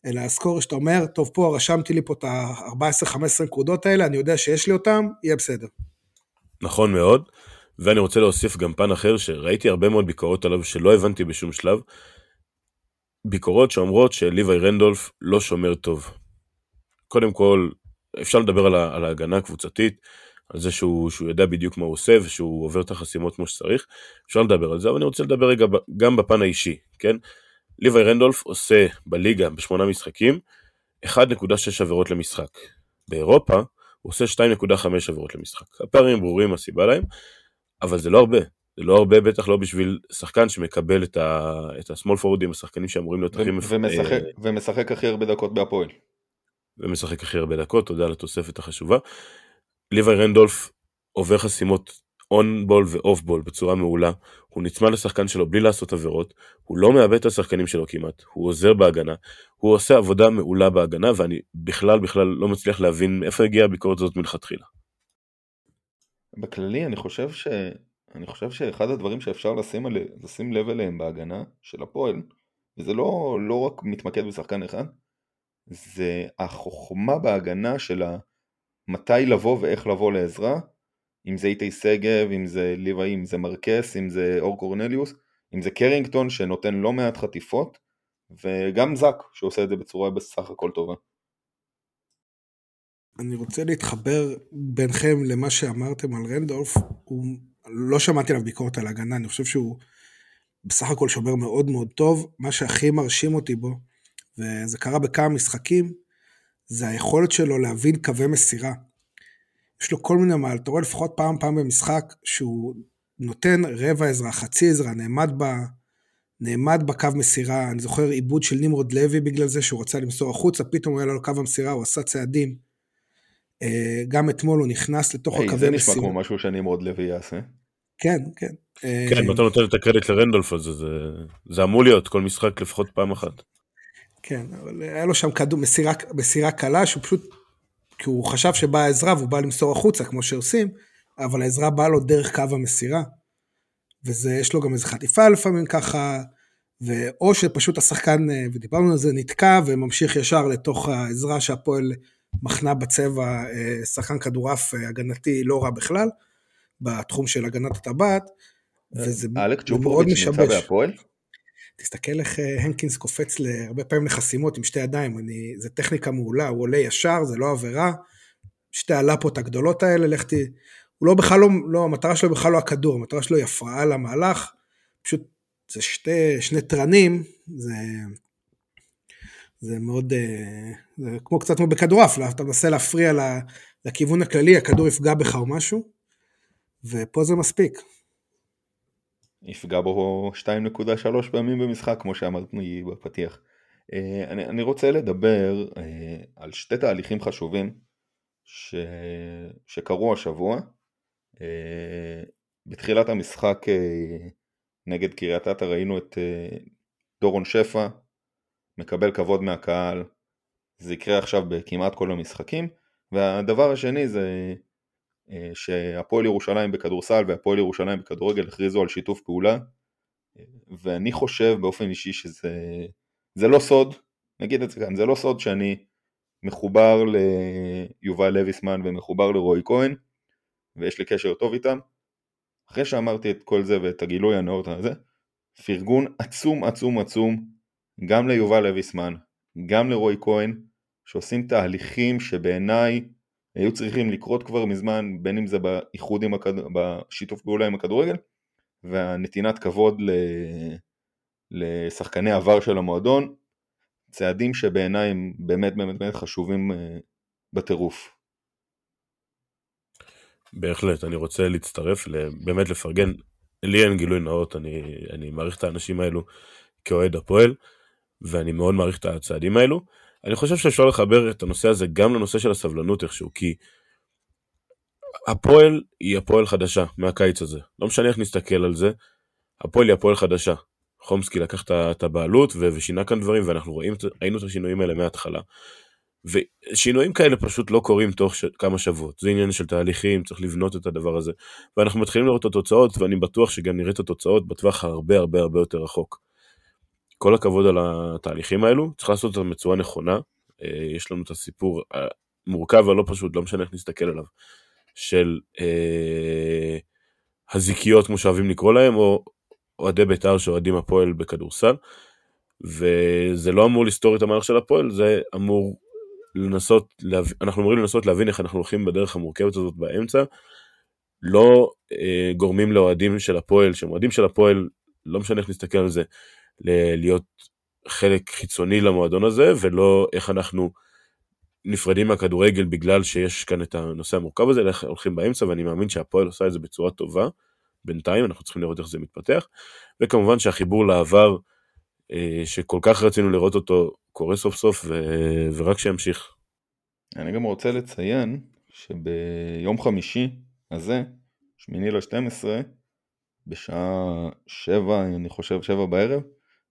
אלא הסקורר שאתה אומר, טוב פה רשמתי לי פה את ה-14-15 נקודות האלה, אני יודע שיש לי אותם, יהיה בסדר. נכון מאוד. ואני רוצה להוסיף גם פן אחר שראיתי הרבה מאוד ביקורות עליו שלא הבנתי בשום שלב. ביקורות שאומרות שליווי רנדולף לא שומר טוב. קודם כל, אפשר לדבר על, ההגנה הקבוצתית, על זה שהוא, שהוא יודע בדיוק מה הוא עושה ושהוא עובר את החסימות כמו שצריך, אפשר לדבר על זה, אבל אני רוצה לדבר רגע גם בפן האישי, כן? ליווי רנדולף עושה בליגה בשמונה משחקים 1.6 עבירות למשחק. באירופה הוא עושה 2.5 עבירות למשחק. הפערים ברורים הסיבה להם, אבל זה לא הרבה. זה לא הרבה, בטח לא בשביל שחקן שמקבל את, ה... את השמאל פורדים, השחקנים שאמורים להיות הכי... ומשחק, אה... ומשחק הכי הרבה דקות בהפועל. ומשחק הכי הרבה דקות, תודה על התוספת החשובה. ליווי רנדולף עובר חסימות און בול ואוף בול בצורה מעולה, הוא נצמד לשחקן שלו בלי לעשות עבירות, הוא לא מאבד את השחקנים שלו כמעט, הוא עוזר בהגנה, הוא עושה עבודה מעולה בהגנה, ואני בכלל בכלל לא מצליח להבין מאיפה הגיעה הביקורת הזאת מלכתחילה. בכללי אני חושב ש... אני חושב שאחד הדברים שאפשר לשים, על... לשים לב אליהם בהגנה של הפועל, וזה לא, לא רק מתמקד בשחקן אחד, זה החוכמה בהגנה של מתי לבוא ואיך לבוא לעזרה, אם זה איתי שגב, אם זה ליוואי, אם זה מרקס, אם זה אור קורנליוס, אם זה קרינגטון שנותן לא מעט חטיפות, וגם זאק שעושה את זה בצורה בסך הכל טובה. אני רוצה להתחבר ביניכם למה שאמרתם על רנדולף, הוא, לא שמעתי עליו ביקורת על הגנה, אני חושב שהוא בסך הכל שומר מאוד מאוד טוב, מה שהכי מרשים אותי בו, וזה קרה בכמה משחקים, זה היכולת שלו להבין קווי מסירה. יש לו כל מיני מעל, אתה רואה לפחות פעם פעם במשחק שהוא נותן רבע עזרה, חצי עזרה, נעמד, ב, נעמד בקו מסירה, אני זוכר עיבוד של נמרוד לוי בגלל זה שהוא רצה למסור החוצה, פתאום הוא היה לו קו המסירה, הוא עשה צעדים. אה, גם אתמול הוא נכנס לתוך hey, הקווי מסירה. זה נשמע כמו משהו שנמרוד לוי יעשה. כן, כן. כן, אם אתה נותן את הקרדיט לרנדולף הזה, זה, זה אמור להיות כל משחק לפחות פעם אחת. כן, אבל היה לו שם כדור, מסירה, מסירה קלה, שהוא פשוט, כי הוא חשב שבאה העזרה והוא בא למסור החוצה, כמו שעושים, אבל העזרה באה לו דרך קו המסירה. ויש לו גם איזה חטיפה לפעמים ככה, או שפשוט השחקן, אה, ודיברנו על זה, נתקע וממשיך ישר לתוך העזרה שהפועל מחנה בצבע, אה, שחקן כדורעף אה, הגנתי לא רע בכלל, בתחום של הגנת הטבעת, וזה מאוד משבש. אלק נמצא בהפועל? תסתכל איך אה, הנקינס קופץ הרבה פעמים לחסימות עם שתי ידיים, אני, זה טכניקה מעולה, הוא עולה ישר, זה לא עבירה, שתי הלפות הגדולות האלה, לך ת... הוא לא בכלל לא, לא, המטרה שלו בכלל לא הכדור, המטרה שלו היא הפרעה למהלך, פשוט זה שתי, שני תרנים, זה, זה מאוד, אה, זה כמו קצת כמו בכדורעף, אתה מנסה להפריע לכיוון הכללי, הכדור יפגע בך או משהו, ופה זה מספיק. יפגע בו 2.3 פעמים במשחק כמו שאמרתי בפתיח. אה, אני, אני רוצה לדבר אה, על שתי תהליכים חשובים ש, שקרו השבוע. אה, בתחילת המשחק נגד קריית אתא ראינו את דורון שפע מקבל כבוד מהקהל, זה יקרה עכשיו בכמעט כל המשחקים. והדבר השני זה שהפועל ירושלים בכדורסל והפועל ירושלים בכדורגל הכריזו על שיתוף פעולה. ואני חושב באופן אישי שזה זה לא סוד, נגיד את זה כאן, זה לא סוד שאני מחובר ליובל לויסמן ומחובר לרועי כהן ויש לי קשר טוב איתם. אחרי שאמרתי את כל זה ואת הגילוי הנאות הזה פרגון עצום עצום עצום גם ליובל לויסמן, גם לרועי כהן שעושים תהליכים שבעיניי היו צריכים לקרות כבר מזמן בין אם זה באיחוד עם הכד... בשיתוף פעולה עם הכדורגל והנתינת כבוד ל... לשחקני עבר של המועדון צעדים שבעיניי הם באמת באמת באמת חשובים אה, בטירוף. בהחלט, אני רוצה להצטרף, באמת לפרגן. לי אין גילוי נאות, אני, אני מעריך את האנשים האלו כאוהד הפועל, ואני מאוד מעריך את הצעדים האלו. אני חושב שאפשר לחבר את הנושא הזה גם לנושא של הסבלנות איכשהו, כי הפועל היא הפועל חדשה מהקיץ הזה. לא משנה איך נסתכל על זה, הפועל היא הפועל חדשה. חומסקי לקח את הבעלות ושינה כאן דברים, ואנחנו רואים, ראינו את השינויים האלה מההתחלה. ושינויים כאלה פשוט לא קורים תוך ש... כמה שבועות, זה עניין של תהליכים, צריך לבנות את הדבר הזה. ואנחנו מתחילים לראות את התוצאות, ואני בטוח שגם נראה את התוצאות בטווח הרבה הרבה הרבה יותר רחוק. כל הכבוד על התהליכים האלו, צריך לעשות אותם בצורה נכונה. אה, יש לנו את הסיפור המורכב והלא פשוט, לא משנה איך נסתכל עליו, של אה, הזיקיות, כמו שאוהבים לקרוא להם, או אוהדי בית"ר שאוהדים הפועל בכדורסל. וזה לא אמור לסתור את המהלך של הפועל, זה אמור לנסות, להב... אנחנו אמורים לנסות להבין איך אנחנו הולכים בדרך המורכבת הזאת באמצע. לא אה, גורמים לאוהדים של הפועל, שהם אוהדים של הפועל, לא משנה איך נסתכל על זה, להיות חלק חיצוני למועדון הזה, ולא איך אנחנו נפרדים מהכדורגל בגלל שיש כאן את הנושא המורכב הזה, איך הולכים באמצע, ואני מאמין שהפועל עושה את זה בצורה טובה. בינתיים, אנחנו צריכים לראות איך זה מתפתח. וכמובן שהחיבור לעבר, אה, שכל כך רצינו לראות אותו, קורה סוף סוף, ו... ורק שימשיך. אני גם רוצה לציין שביום חמישי הזה, שמיני ל-12, בשעה שבע, אני חושב שבע בערב,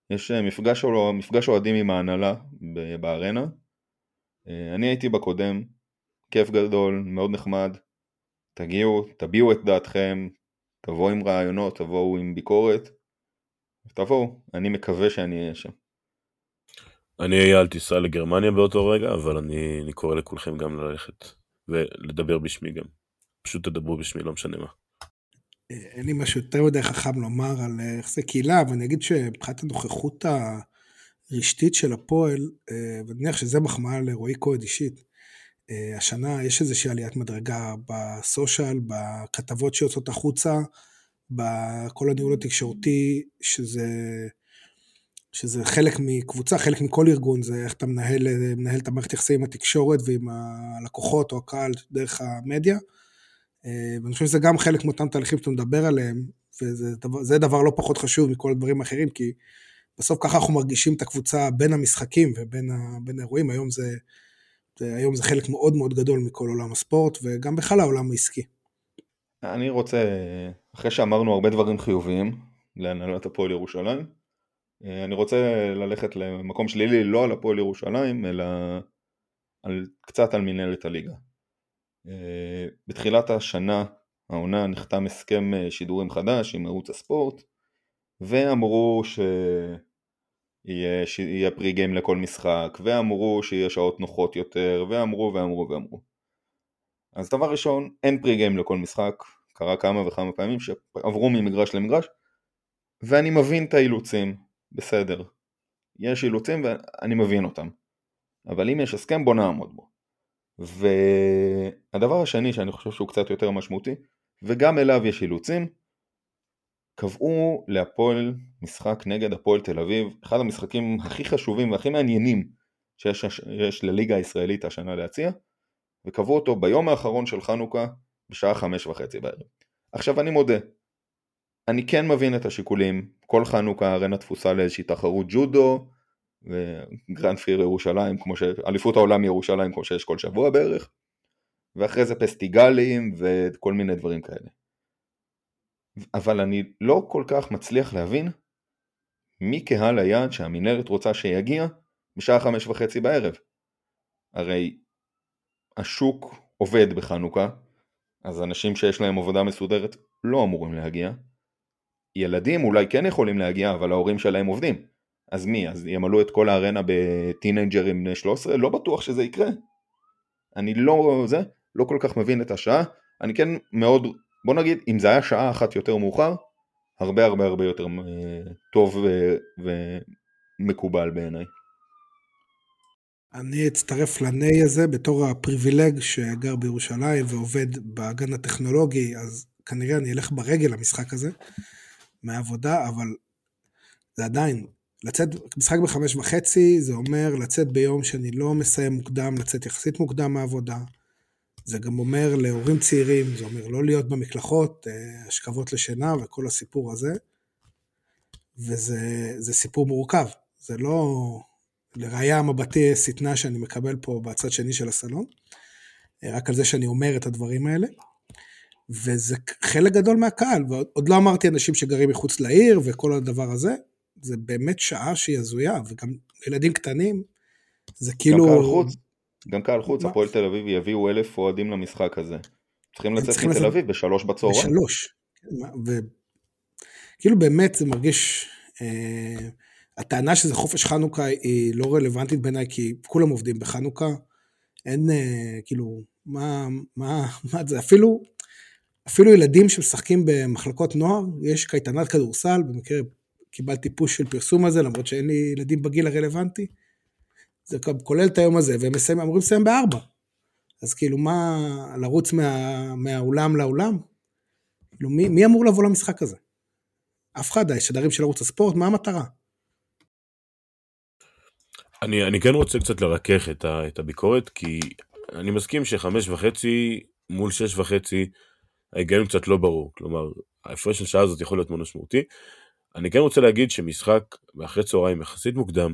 יש אה, מפגש, מפגש אוהדים עם ההנהלה בארנה. אה, אני הייתי בקודם, כיף גדול, מאוד נחמד. תגיעו, תביעו את דעתכם, תבואו עם רעיונות, תבואו עם ביקורת, תבואו, אני מקווה שאני אהיה שם. אני אהיה על טיסה לגרמניה באותו רגע, אבל אני, אני קורא לכולכם גם ללכת ולדבר בשמי גם. פשוט תדברו בשמי, לא משנה מה. אין לי משהו יותר מדי חכם לומר על אה, זה קהילה, אבל אני אגיד שמבחינת הנוכחות הרשתית של הפועל, אה, ואני מניח שזה מחמאה לרועי כהן אישית, אה, השנה יש איזושהי עליית מדרגה בסושיאל, בכתבות שיוצאות החוצה, בכל הניהול התקשורתי, שזה, שזה חלק מקבוצה, חלק מכל ארגון, זה איך אתה מנהל, מנהל את המערכת יחסים עם התקשורת ועם הלקוחות או הקהל דרך המדיה. אה, ואני חושב שזה גם חלק מאותם תהליכים שאתה מדבר עליהם, וזה דבר, דבר לא פחות חשוב מכל הדברים האחרים, כי בסוף ככה אנחנו מרגישים את הקבוצה בין המשחקים ובין האירועים, היום זה, זה, היום זה חלק מאוד מאוד גדול מכל עולם הספורט, וגם בכלל העולם העסקי. אני רוצה, אחרי שאמרנו הרבה דברים חיוביים להנהלת הפועל ירושלים, אה, אני רוצה ללכת למקום שלילי, לא על הפועל ירושלים, אלא על, קצת על מנהלת הליגה. אה, בתחילת השנה, העונה, נחתם הסכם אה, שידורים חדש עם ערוץ הספורט, ואמרו שיהיה פרי גיים לכל משחק, ואמרו שיהיה שעות נוחות יותר, ואמרו ואמרו ואמרו. אז דבר ראשון, אין פרי גיים לכל משחק, קרה כמה וכמה פעמים שעברו ממגרש למגרש, ואני מבין את האילוצים, בסדר. יש אילוצים ואני מבין אותם. אבל אם יש הסכם בוא נעמוד בו. והדבר השני שאני חושב שהוא קצת יותר משמעותי, וגם אליו יש אילוצים, קבעו להפועל משחק נגד הפועל תל אביב, אחד המשחקים הכי חשובים והכי מעניינים שיש לליגה הישראלית השנה להציע, וקבעו אותו ביום האחרון של חנוכה בשעה חמש וחצי בערב. עכשיו אני מודה, אני כן מבין את השיקולים, כל חנוכה ארנה תפוסה לאיזושהי תחרות ג'ודו, וגרנד פיר ירושלים, כמו ש... אליפות העולם ירושלים כמו שיש כל שבוע בערך, ואחרי זה פסטיגלים וכל מיני דברים כאלה. אבל אני לא כל כך מצליח להבין מי קהל היעד שהמינהלת רוצה שיגיע בשעה חמש וחצי בערב. הרי השוק עובד בחנוכה, אז אנשים שיש להם עבודה מסודרת לא אמורים להגיע. ילדים אולי כן יכולים להגיע, אבל ההורים שלהם עובדים. אז מי? אז ימלאו את כל הארנה בטינג'רים בני 13? לא בטוח שזה יקרה. אני לא זה, לא כל כך מבין את השעה. אני כן מאוד, בוא נגיד, אם זה היה שעה אחת יותר מאוחר, הרבה הרבה הרבה יותר אה, טוב ו, ומקובל בעיניי. אני אצטרף לניי הזה בתור הפריבילג שגר בירושלים ועובד באגן הטכנולוגי, אז כנראה אני אלך ברגל למשחק הזה מהעבודה, אבל זה עדיין, לצאת, משחק בחמש וחצי, זה אומר לצאת ביום שאני לא מסיים מוקדם, לצאת יחסית מוקדם מהעבודה. זה גם אומר להורים צעירים, זה אומר לא להיות במקלחות, אה, השכבות לשינה וכל הסיפור הזה. וזה סיפור מורכב, זה לא... לראיה מבטי שטנה שאני מקבל פה בצד שני של הסלון, אה, רק על זה שאני אומר את הדברים האלה. וזה חלק גדול מהקהל, ועוד לא אמרתי אנשים שגרים מחוץ לעיר וכל הדבר הזה, זה באמת שעה שהיא הזויה, וגם ילדים קטנים, זה כאילו... גם קהל חוץ, גם קהל חוץ, הפועל תל אביב יביאו אלף אוהדים למשחק הזה. צריכים לצאת מתל לצאת... אביב בשלוש בצהריים. בשלוש. וכאילו באמת זה מרגיש... אה, הטענה שזה חופש חנוכה היא לא רלוונטית בעיניי, כי כולם עובדים בחנוכה. אין, אה, כאילו, מה, מה, מה זה, אפילו, אפילו ילדים שמשחקים במחלקות נוער, יש קייטנת כדורסל, במקרה קיבלתי פוש של פרסום הזה, למרות שאין לי ילדים בגיל הרלוונטי. זה כולל את היום הזה, והם מסיים, אמורים לסיים בארבע. אז כאילו, מה, לרוץ מה, מהאולם לאולם? כאילו, מי, מי אמור לבוא למשחק הזה? אף אחד, השדרים של ערוץ הספורט, מה המטרה? אני, אני כן רוצה קצת לרכך את, ה, את הביקורת, כי אני מסכים שחמש וחצי מול שש וחצי, ההיגיון קצת לא ברור. כלומר, ההפרש של שעה הזאת יכול להיות מאוד משמעותי. אני כן רוצה להגיד שמשחק באחרי צהריים יחסית מוקדם,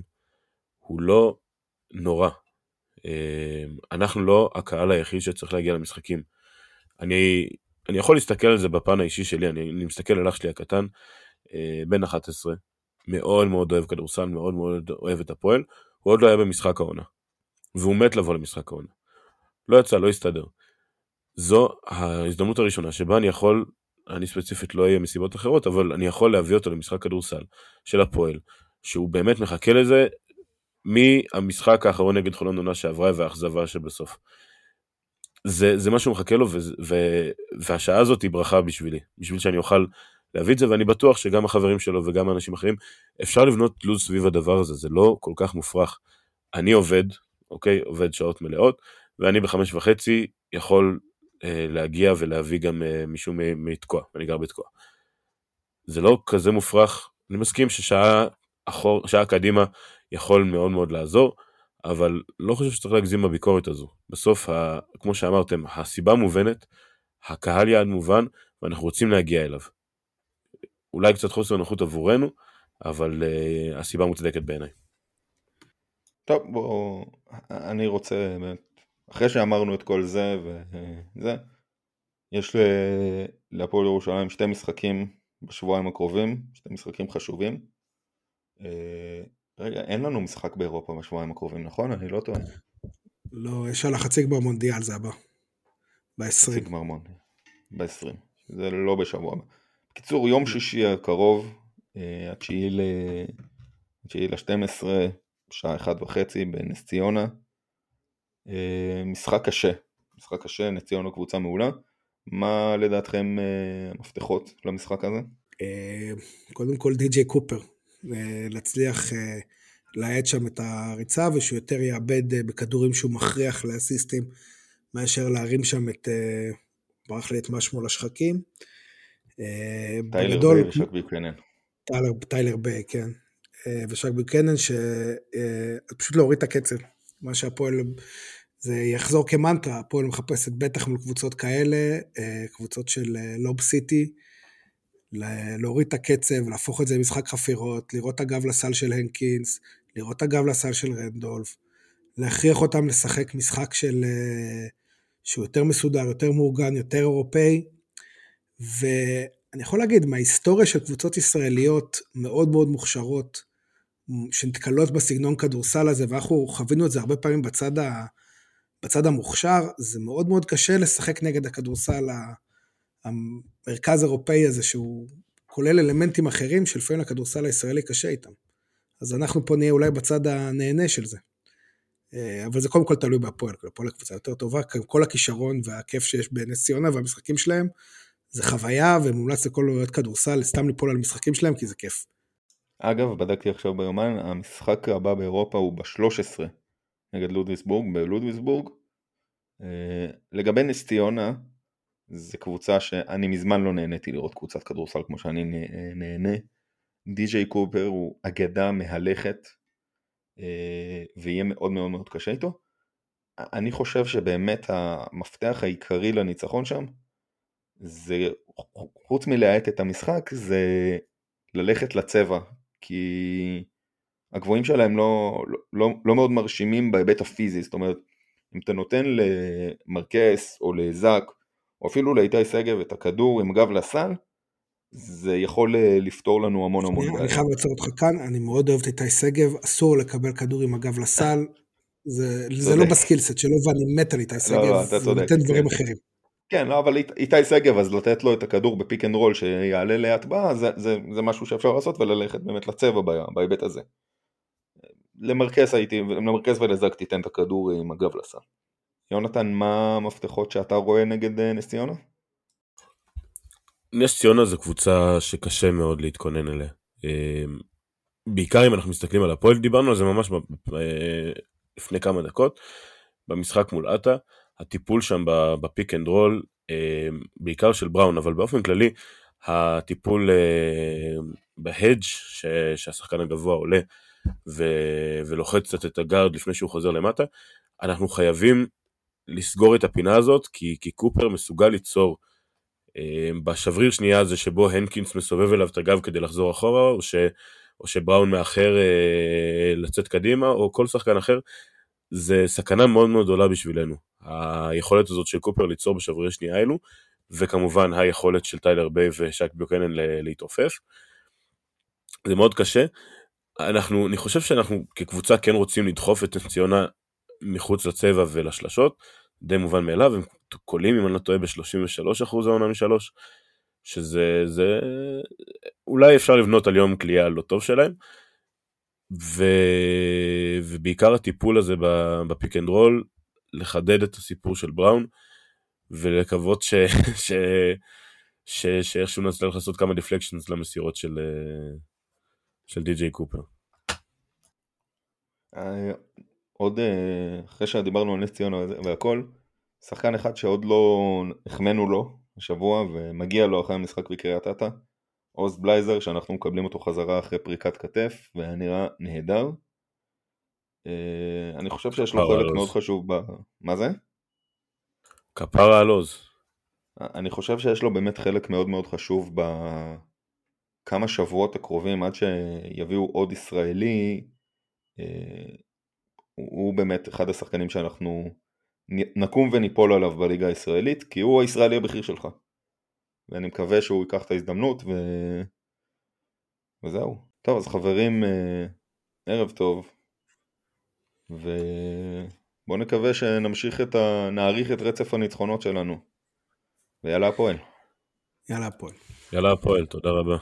הוא לא נורא. אה, אנחנו לא הקהל היחיד שצריך להגיע למשחקים. אני, אני יכול להסתכל על זה בפן האישי שלי, אני, אני מסתכל על אח שלי הקטן, אה, בן 11, מאוד מאוד אוהב כדורסל, מאוד מאוד אוהב את הפועל, הוא עוד לא היה במשחק העונה. והוא מת לבוא למשחק העונה. לא יצא, לא הסתדר. זו ההזדמנות הראשונה שבה אני יכול, אני ספציפית לא אהיה מסיבות אחרות, אבל אני יכול להביא אותו למשחק כדורסל של הפועל, שהוא באמת מחכה לזה מהמשחק האחרון נגד חולון עונה שעברה והאכזבה שבסוף. זה, זה מה שהוא מחכה לו, ו, ו, והשעה הזאת היא ברכה בשבילי, בשביל שאני אוכל להביא את זה, ואני בטוח שגם החברים שלו וגם אנשים אחרים, אפשר לבנות לו"ז סביב הדבר הזה, זה לא כל כך מופרך. אני עובד, אוקיי, עובד שעות מלאות, ואני בחמש וחצי יכול להגיע ולהביא גם אה, מישהו מתקוע, אני גר בתקוע. זה לא כזה מופרך, אני מסכים ששעה אחור, שעה קדימה יכול מאוד מאוד לעזור, אבל לא חושב שצריך להגזים בביקורת הזו. בסוף, ה, כמו שאמרתם, הסיבה מובנת, הקהל יעד מובן, ואנחנו רוצים להגיע אליו. אולי קצת חוסר נוחות עבורנו, אבל uh, הסיבה מוצדקת בעיניי. טוב, בואו, אני רוצה, אחרי שאמרנו את כל זה וזה, יש להפועל ירושלים שתי משחקים בשבועיים הקרובים, שתי משחקים חשובים. אה, רגע, אין לנו משחק באירופה בשבועיים הקרובים, נכון? אני לא טועה. לא, יש על החצי גמר מונדיאל זה הבא. ב-20. חצי גמר מונדיאל. ב-20. זה לא בשבוע הבא. בקיצור, יום שישי הקרוב, אה, התשיעי ל-12, שעה אחת וחצי בנס ציונה. אה, משחק קשה, משחק קשה, נס ציונה קבוצה מעולה. מה לדעתכם אה, המפתחות למשחק הזה? קודם כל די.ג'יי קופר, להצליח להאט שם את הריצה ושהוא יותר יאבד בכדורים שהוא מכריח לאסיסטים מאשר להרים שם את, ברח לי את מה שמו לשחקים. אה, טיילר ביי ושק ביוקנן. טיילר ביי, כן. אה, ושק ביוקנן, שפשוט אה, להוריד את הקצב. מה שהפועל, זה יחזור כמנטרה, הפועל מחפשת בטח מול קבוצות כאלה, קבוצות של lob city, להוריד את הקצב, להפוך את זה למשחק חפירות, לראות הגב לסל של הנקינס, לראות הגב לסל של רנדולף, להכריח אותם לשחק משחק של... שהוא יותר מסודר, יותר מאורגן, יותר אירופאי, ואני יכול להגיד, מההיסטוריה של קבוצות ישראליות מאוד מאוד מוכשרות, שנתקלות בסגנון כדורסל הזה, ואנחנו חווינו את זה הרבה פעמים בצד, ה, בצד המוכשר, זה מאוד מאוד קשה לשחק נגד הכדורסל המרכז אירופאי הזה, שהוא כולל אלמנטים אחרים שלפעמים לכדורסל הישראלי קשה איתם. אז אנחנו פה נהיה אולי בצד הנהנה של זה. אה, אבל זה קודם כל תלוי בהפועל, הפועל הקבוצה יותר טובה, כל הכישרון והכיף שיש בנס ציונה והמשחקים שלהם, זה חוויה ומומלץ לכל אוהד כדורסל סתם ליפול על משחקים שלהם כי זה כיף. אגב, בדקתי עכשיו ביומן, המשחק הבא באירופה הוא ב-13 נגד לודוויסבורג, בלודוויסבורג. אה, לגבי נס ציונה, זו קבוצה שאני מזמן לא נהניתי לראות קבוצת כדורסל כמו שאני נהנה. די.ג'יי קופר הוא אגדה מהלכת אה, ויהיה מאוד מאוד מאוד קשה איתו. אני חושב שבאמת המפתח העיקרי לניצחון שם זה חוץ מלהאט את המשחק זה ללכת לצבע כי הגבוהים שלהם לא, לא, לא מאוד מרשימים בהיבט הפיזי זאת אומרת אם אתה נותן למרקס או לזאק או אפילו לאיתי שגב את הכדור עם גב לסל זה יכול אה, לפתור לנו המון המון בעיה. אני חייב לעצור אותך כאן, אני מאוד אוהב את איתי שגב, אסור לקבל כדור עם הגב לסל, זה, זה לא ב skillset שלו ואני מת על איתי שגב, לא, לא, הוא נותן דברים אחרים. כן, לא, אבל איתי שגב, אז לתת לו את הכדור ב pick and roll שיעלה להטבעה, זה, זה, זה משהו שאפשר לעשות וללכת באמת לצבע בהיבט הזה. למרקס הייתי, למרקס ולזאק תיתן את הכדור עם הגב לסל. יונתן, מה המפתחות שאתה רואה נגד אה, נס ציונה? נס ציונה זו קבוצה שקשה מאוד להתכונן אליה. אה, בעיקר אם אנחנו מסתכלים על הפועל, דיברנו על זה ממש אה, לפני כמה דקות, במשחק מול עטה, הטיפול שם ב pick and roll, בעיקר של בראון, אבל באופן כללי, הטיפול בהדג' שהשחקן הגבוה עולה ולוחץ קצת את הגארד לפני שהוא חוזר למטה, אנחנו חייבים לסגור את הפינה הזאת, כי, כי קופר מסוגל ליצור אה, בשבריר שנייה הזה שבו הנקינס מסובב אליו את הגב כדי לחזור אחורה, או, ש, או שבראון מאחר אה, לצאת קדימה, או כל שחקן אחר, זה סכנה מאוד מאוד גדולה בשבילנו. היכולת הזאת של קופר ליצור בשבריר שנייה האלו, וכמובן היכולת של טיילר ביי ושק ביוקנן להתעופף. זה מאוד קשה. אנחנו, אני חושב שאנחנו כקבוצה כן רוצים לדחוף את ציונה מחוץ לצבע ולשלשות, די מובן מאליו, הם קולעים אם אני לא טועה ב-33% העונה משלוש, שזה זה אולי אפשר לבנות על יום קליעה לא טוב שלהם, ו... ובעיקר הטיפול הזה ב pick and roll, לחדד את הסיפור של בראון, ולקוות ש... ש... ש... שאיכשהו נצליח לעשות כמה דיפלקשנס למסירות של, של די.ג'יי קופר. אה, עוד אה, אחרי שדיברנו על נס ציונה והכל, שחקן אחד שעוד לא החמאנו לו השבוע ומגיע לו אחרי המשחק בקריית אתא, עוז בלייזר שאנחנו מקבלים אותו חזרה אחרי פריקת כתף והיה נראה נהדר. אה, אני חושב שיש לו חלק מאוד חשוב ב... מה זה? כפרה על עוז. אני חושב שיש לו באמת חלק מאוד מאוד חשוב בכמה שבועות הקרובים עד שיביאו עוד ישראלי אה, הוא באמת אחד השחקנים שאנחנו נקום וניפול עליו בליגה הישראלית, כי הוא הישראלי הבכיר שלך. ואני מקווה שהוא ייקח את ההזדמנות ו... וזהו. טוב, אז חברים, אה, ערב טוב. ובואו נקווה שנמשיך את ה... נעריך את רצף הניצחונות שלנו. ויאללה הפועל. יאללה הפועל. יאללה הפועל, תודה רבה.